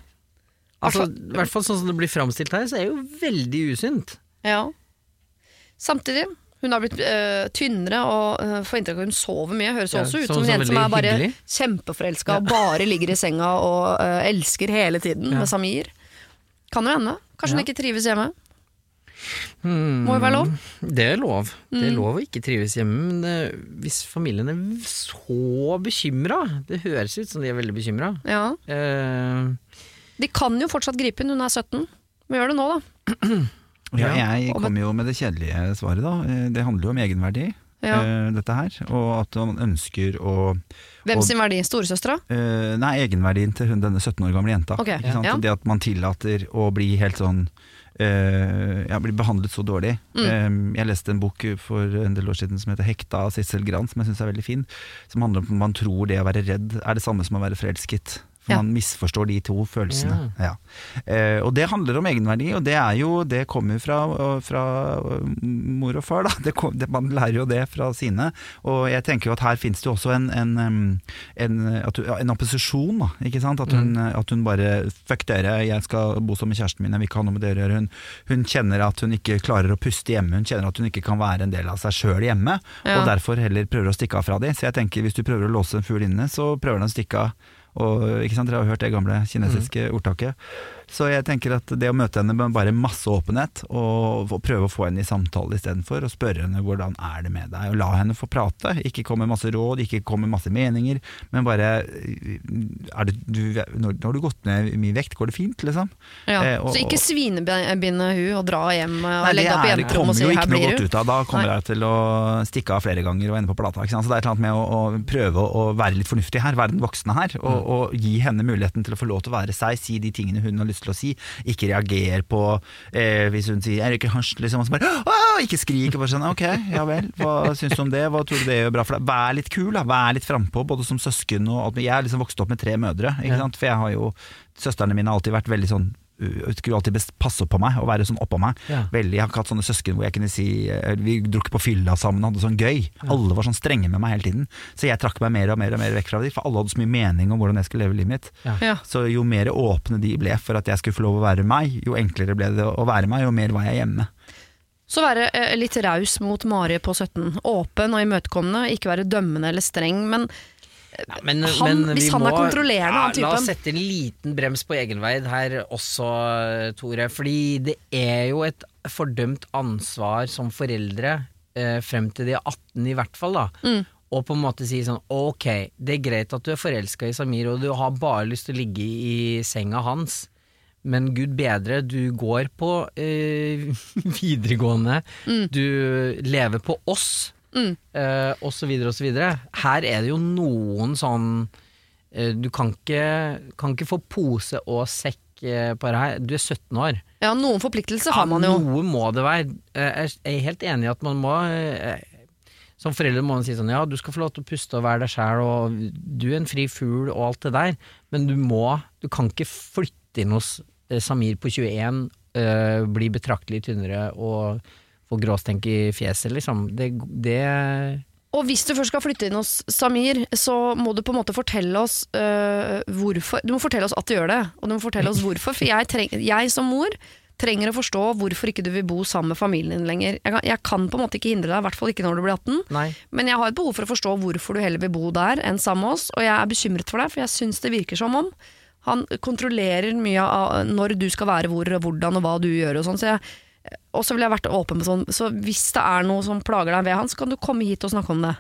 Altså, I hvert fall sånn som det blir framstilt her, så er det jo veldig usunt. ja. Samtidig, hun har blitt øh, tynnere og øh, får inntrykk av at hun sover mye. Høres Ja, også ut som en jente som er bare kjempeforelska ja. og bare ligger i senga og øh, elsker hele tiden Ja. med Samir. Kan jo hende. Kanskje hun ikke trives hjemme. Hmm. Må jo være lov. Det er lov. Det er Mm. lov å ikke trives hjemme, men det, hvis familien er så bekymra Det høres ut som de er veldig bekymra. Ja. Eh, De kan jo fortsatt gripe inn, hun er 17. Men gjør det nå, da. Ja, jeg kommer jo med det kjedelige svaret, da. Eh, Det handler jo om egenverdi, Ja. eh, dette her. Og at man ønsker å Hvem sin verdi? Storesøstera? eh, Nei, egenverdien til hun denne 17 år gamle jenta. Okay. Ja. Det at man tillater å bli helt sånn Uh, ja, bli behandlet så dårlig. Mm. Um, jeg leste en bok for en del år siden som heter 'Hekta' av Sissel Gran, som jeg syns er veldig fin. Som handler om at man tror det å være redd er det samme som å være forelsket. Ja. man misforstår de to følelsene. Ja. Eh, og det handler om egenverdi, og det er jo Det kommer fra, fra mor og far, da. Det kom, det, man lærer jo det fra sine. Og jeg tenker jo at her finnes det jo også en, en, en, at du- en opposisjon, da. Ikke sant? At hun, at hun bare Fuck dere, jeg skal bo sammen med kjæresten min, jeg vil ikke ha noe med dere å gjøre. Hun, hun kjenner at hun ikke klarer å puste hjemme, hun kjenner at hun ikke kan være en del av seg sjøl hjemme. Ja. Og derfor heller prøver å stikke av fra de. Så jeg tenker hvis du prøver å låse en fugl inne, så prøver den å stikke av. Og, ikke sant? Dere har hørt det gamle kinesiske ordtaket. Så jeg tenker at det å møte henne med bare masse åpenhet, og, og prøve å få henne i samtale istedenfor, og spørre henne hvordan er det med deg, og la henne få prate. Ikke komme med masse råd, ikke komme med masse meninger, men bare er det, du, når, Nå har du gått ned mye vekt, går det fint, liksom? Ja. Eh, og- så ikke svinebinde hun og dra hjem og Nei, legge opp i er, det jenterom og si 'her blir du'. Da kommer Nei. jeg til å stikke av flere ganger og ende på plata. Så det er et eller annet med å, å prøve å være litt fornuftig her, være den voksne her, og, Mm. og gi henne muligheten til å få lov til å være seg, si de tingene hun har lyst til å si. Ikke reager på eh, hvis hun sier 'jeg røyker hasj', liksom, og så bare Åh! ikke skrik. Og bare sånn, ok, ja vel, hva syns du om det, hva tror du det gjør bra for deg? Vær litt kul, da, vær litt frampå, både som søsken og alt. Jeg er liksom vokst opp med tre mødre, ikke sant? for jeg har jo Søstrene mine har alltid vært veldig sånn skulle alltid best passe på meg og være sånn oppå meg. Ja. Veldig, Jeg har ikke hatt sånne søsken hvor jeg kunne si eh, Vi dro ikke på fylla sammen og hadde sånn gøy. Alle var sånn strenge med meg hele tiden. Så jeg trakk meg mer og mer og mer vekk fra dem, for alle hadde så mye mening om hvordan jeg skulle leve livet mitt. Ja. Så jo mer åpne de ble for at jeg skulle få lov å være meg, jo enklere ble det å være meg, jo mer var jeg hjemme. Så være eh, litt raus mot Mari på 17. Åpen og imøtekommende, ikke være dømmende eller streng. Men Ja, men, Han- men hvis han han er kontrollerende, ja, han La oss sette en liten brems på egenverd her også, Tore. Fordi det er jo et fordømt ansvar som foreldre, eh, frem til de er 18 i hvert fall, da. Mm. Og på en måte si sånn ok, det er greit at du er forelska i Samir, og du har bare lyst til å ligge i senga hans. Men gud bedre, du går på eh, videregående, du lever på oss, Mm. uh, så videre. Her er det jo noen sånn uh, Du kan ikke, kan ikke få pose og sekk uh, på det her. Du er 17 år. ja, noen forpliktelser har man jo. Noe må det være. Eh, Jeg er helt enig i at man må Som forelder må man si sånn ja, du skal få lov til å puste og være deg sjæl, og du er en fri fugl og alt det der, men du må Du kan ikke flytte inn hos Samir på 21, øh, bli betraktelig tynnere og får gråstenk i fjeset, liksom. Det, det Og hvis du først skal flytte inn hos Samir, så må du på en måte fortelle oss øh, hvorfor Du må fortelle oss at du gjør det, og du må fortelle oss hvorfor. For jeg, treng, jeg som mor trenger å forstå hvorfor ikke du vil bo sammen med familien din lenger. Jeg kan, jeg kan på en måte ikke hindre deg, i hvert fall ikke når du blir 18. Nei. Men jeg har et behov for å forstå hvorfor du heller vil bo der enn sammen med oss, og jeg er bekymret for deg, for jeg syns det virker som om han kontrollerer mye av når du skal være hvor, og hvordan og hva du gjør og sånn. Så jeg, og så ville jeg vært åpen på sånn, så hvis det er noe som plager deg ved han, så kan du komme hit og snakke om det.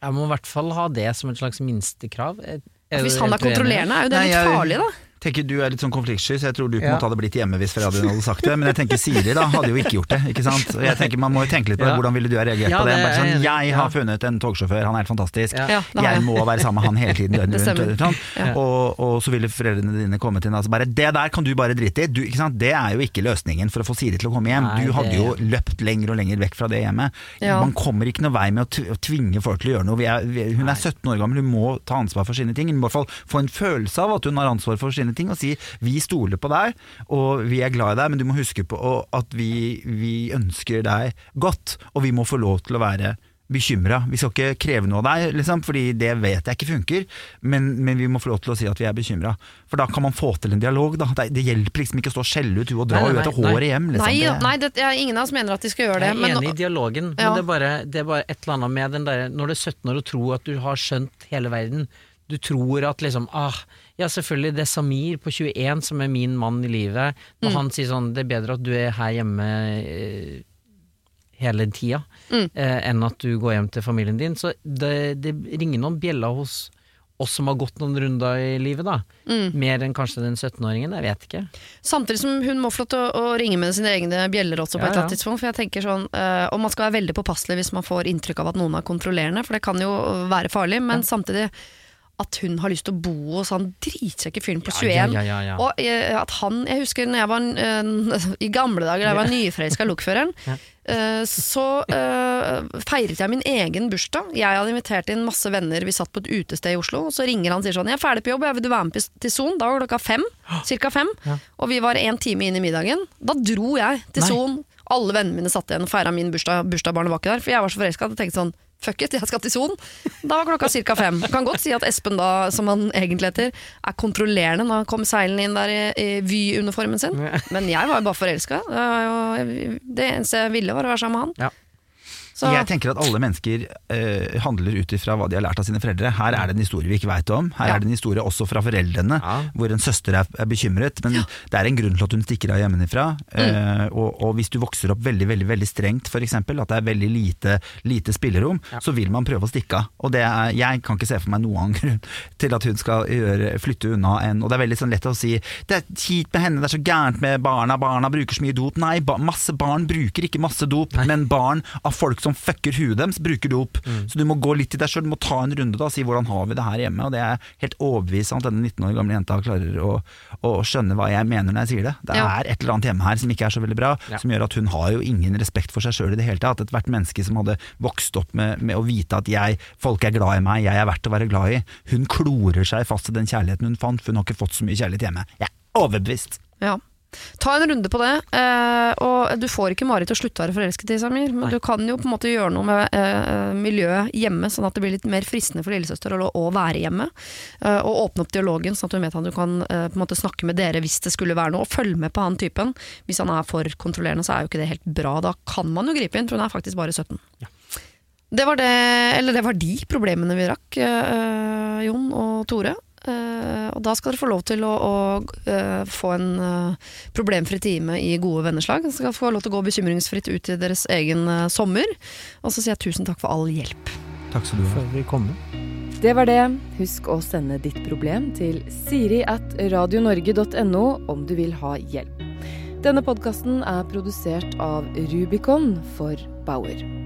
Jeg må i hvert fall ha det som et slags minstekrav. Er- Hvis han er kontrollerende, er jo det Nei, litt farlig, da. Tenker Du er litt sånn konfliktsky, så jeg tror du på en Ja. måte hadde blitt hjemme hvis foreldrene hadde sagt det. Men jeg tenker Siri da hadde jo ikke gjort det. ikke sant? Og jeg tenker Man må jo tenke litt på det. Hvordan ville du ha reagert Ja, på det? Bare jeg sånn, jeg har funnet en togsjåfør, han er helt fantastisk. Jeg må være sammen med han hele tiden døgnet rundt. Sånn. Og, og så ville foreldrene dine komme til deg og så bare Det der kan du bare drite i. Du, ikke sant? Det er jo ikke løsningen for å få Siri til å komme hjem. Nei, du hadde jo løpt lenger og lenger vekk fra det hjemmet. Man kommer ikke noe vei med å å tvinge folk til å gjøre noe. Vi er, vi, hun er 17 år gammel, hun må ta ansvar for sine ting. Hun må i hvert fall få en følelse av at hun har ansvar for sine ting, og si vi stoler på deg, og vi er glad i deg, men du må huske på at vi, vi ønsker deg godt, og vi må få lov til å være bekymra. Vi skal ikke kreve noe av deg, liksom, fordi det vet jeg ikke funker, men, men vi må få lov til å si at vi er bekymra. For da kan man få til en dialog. Da. Det, det hjelper liksom ikke å stå og skjelle ut hun og dra Nei, nei, henne etter nei. håret hjem. Liksom. Nei, Det- nei det, jeg, ingen av oss mener at de skal gjøre det. Jeg er Men, enig i dialogen, men det, er bare, det er bare et eller annet med den der Når du er 17 år og tror at du har skjønt hele verden Du tror at liksom ah, Ja, selvfølgelig, det er Samir på 21 som er min mann i livet. Når Mm. han sier sånn Det er bedre at du er her hjemme eh, hele tida Mm. eh, enn at du går hjem til familien din. Så det, det ringer noen bjeller hos oss som har gått noen runder i livet, da. Mm. Mer enn kanskje den 17-åringen, jeg vet ikke. Samtidig som hun må få lov til å, å ringe med sine egne bjeller også på Ja, et eller annet tidspunkt. For jeg tenker sånn, øh, Og man skal være veldig påpasselig hvis man får inntrykk av at noen er kontrollerende, for det kan jo være farlig. Men samtidig at hun har lyst til å bo hos han dritkjekke fyren på 21. Ja, ja, ja. Og eh, at han, jeg husker når jeg var uh, i gamle dager, da jeg var nyforelska lokføreren, eh, så eh, feiret jeg min egen bursdag. Jeg hadde invitert inn masse venner, vi satt på et utested i Oslo, og så ringer han og sier sånn 'Jeg er ferdig på jobb, jeg vil du være med til- Son?' Da var klokka fem, cirka fem, og vi var en time inn i middagen. Da dro jeg til. Son. Alle vennene mine satt igjen og feira min bursdag, bursdagsbarnet var ikke der, for jeg var så forelska at jeg tenkte sånn Fuck it, jeg skal til Son. Da var klokka ca. fem. Kan godt si at Espen da, som han egentlig heter, er kontrollerende når han kom seilende inn der i, i Vy-uniformen sin. Men jeg var jo bare forelska. Det, det eneste jeg ville, var å være sammen med han. Ja. Så, Jeg tenker at alle mennesker eh, handler ut ifra hva de har lært av sine foreldre. Her er det en historie vi ikke veit om. Her Ja. er det en historie også fra foreldrene, Ja. hvor en søster er, er bekymret. Men det er en grunn til at hun stikker av hjemmefra. Eh, og, og hvis du vokser opp veldig veldig, veldig strengt, f.eks., at det er veldig lite, lite spillerom, så vil man prøve å stikke av. Og det er, jeg kan ikke se for meg noen annen grunn til at hun skal gjøre, flytte unna en Og det er veldig sånn lett å si det er kjipt med henne, det er så gærent med barna, barna bruker så mye dop. Nei, ba, masse barn bruker ikke masse dop, men barn av folk som fucker huet deres, bruker dop. Så du må gå litt i deg sjøl, du må ta en runde da, og si hvordan har vi det her hjemme. Og det er helt overbevist om at denne 19 år gamle jenta klarer å, å skjønne hva jeg mener når jeg sier det. Det Ja. er et eller annet hjemme her som ikke er så veldig bra, Ja. som gjør at hun har jo ingen respekt for seg sjøl i det hele tatt. Ethvert menneske som hadde vokst opp med, med å vite at jeg, folk er glad i meg, jeg er verdt å være glad i. Hun klorer seg fast i den kjærligheten hun fant, for hun har ikke fått så mye kjærlighet hjemme. Jeg er overbevist. ja. Ta en runde på det. Eh, og du får ikke Mari til å slutte å være forelsket i Samir, men Nei. du kan jo på en måte gjøre noe med eh, miljøet hjemme, sånn at det blir litt mer fristende for lillesøster å, å være hjemme. Eh, og åpne opp dialogen, sånn at hun vet at du kan eh, på en måte snakke med dere hvis det skulle være noe, og følge med på han typen. Hvis han er for kontrollerende, så er jo ikke det helt bra. Da kan man jo gripe inn, for hun er faktisk bare 17. Det var det, eller det var de problemene vi rakk, eh, Jon og Tore. Eh, og da skal dere få lov til å, å uh, få en uh, problemfri time i gode venneslag. Dere skal få lov til å gå bekymringsfritt ut i deres egen sommer. Og så sier jeg tusen takk for all hjelp. Takk skal du ha. Før vi kommer. Det var det. Husk å sende ditt problem til siri at radionorge.no om du vil ha hjelp. Denne podkasten er produsert av Rubicon for Bauer.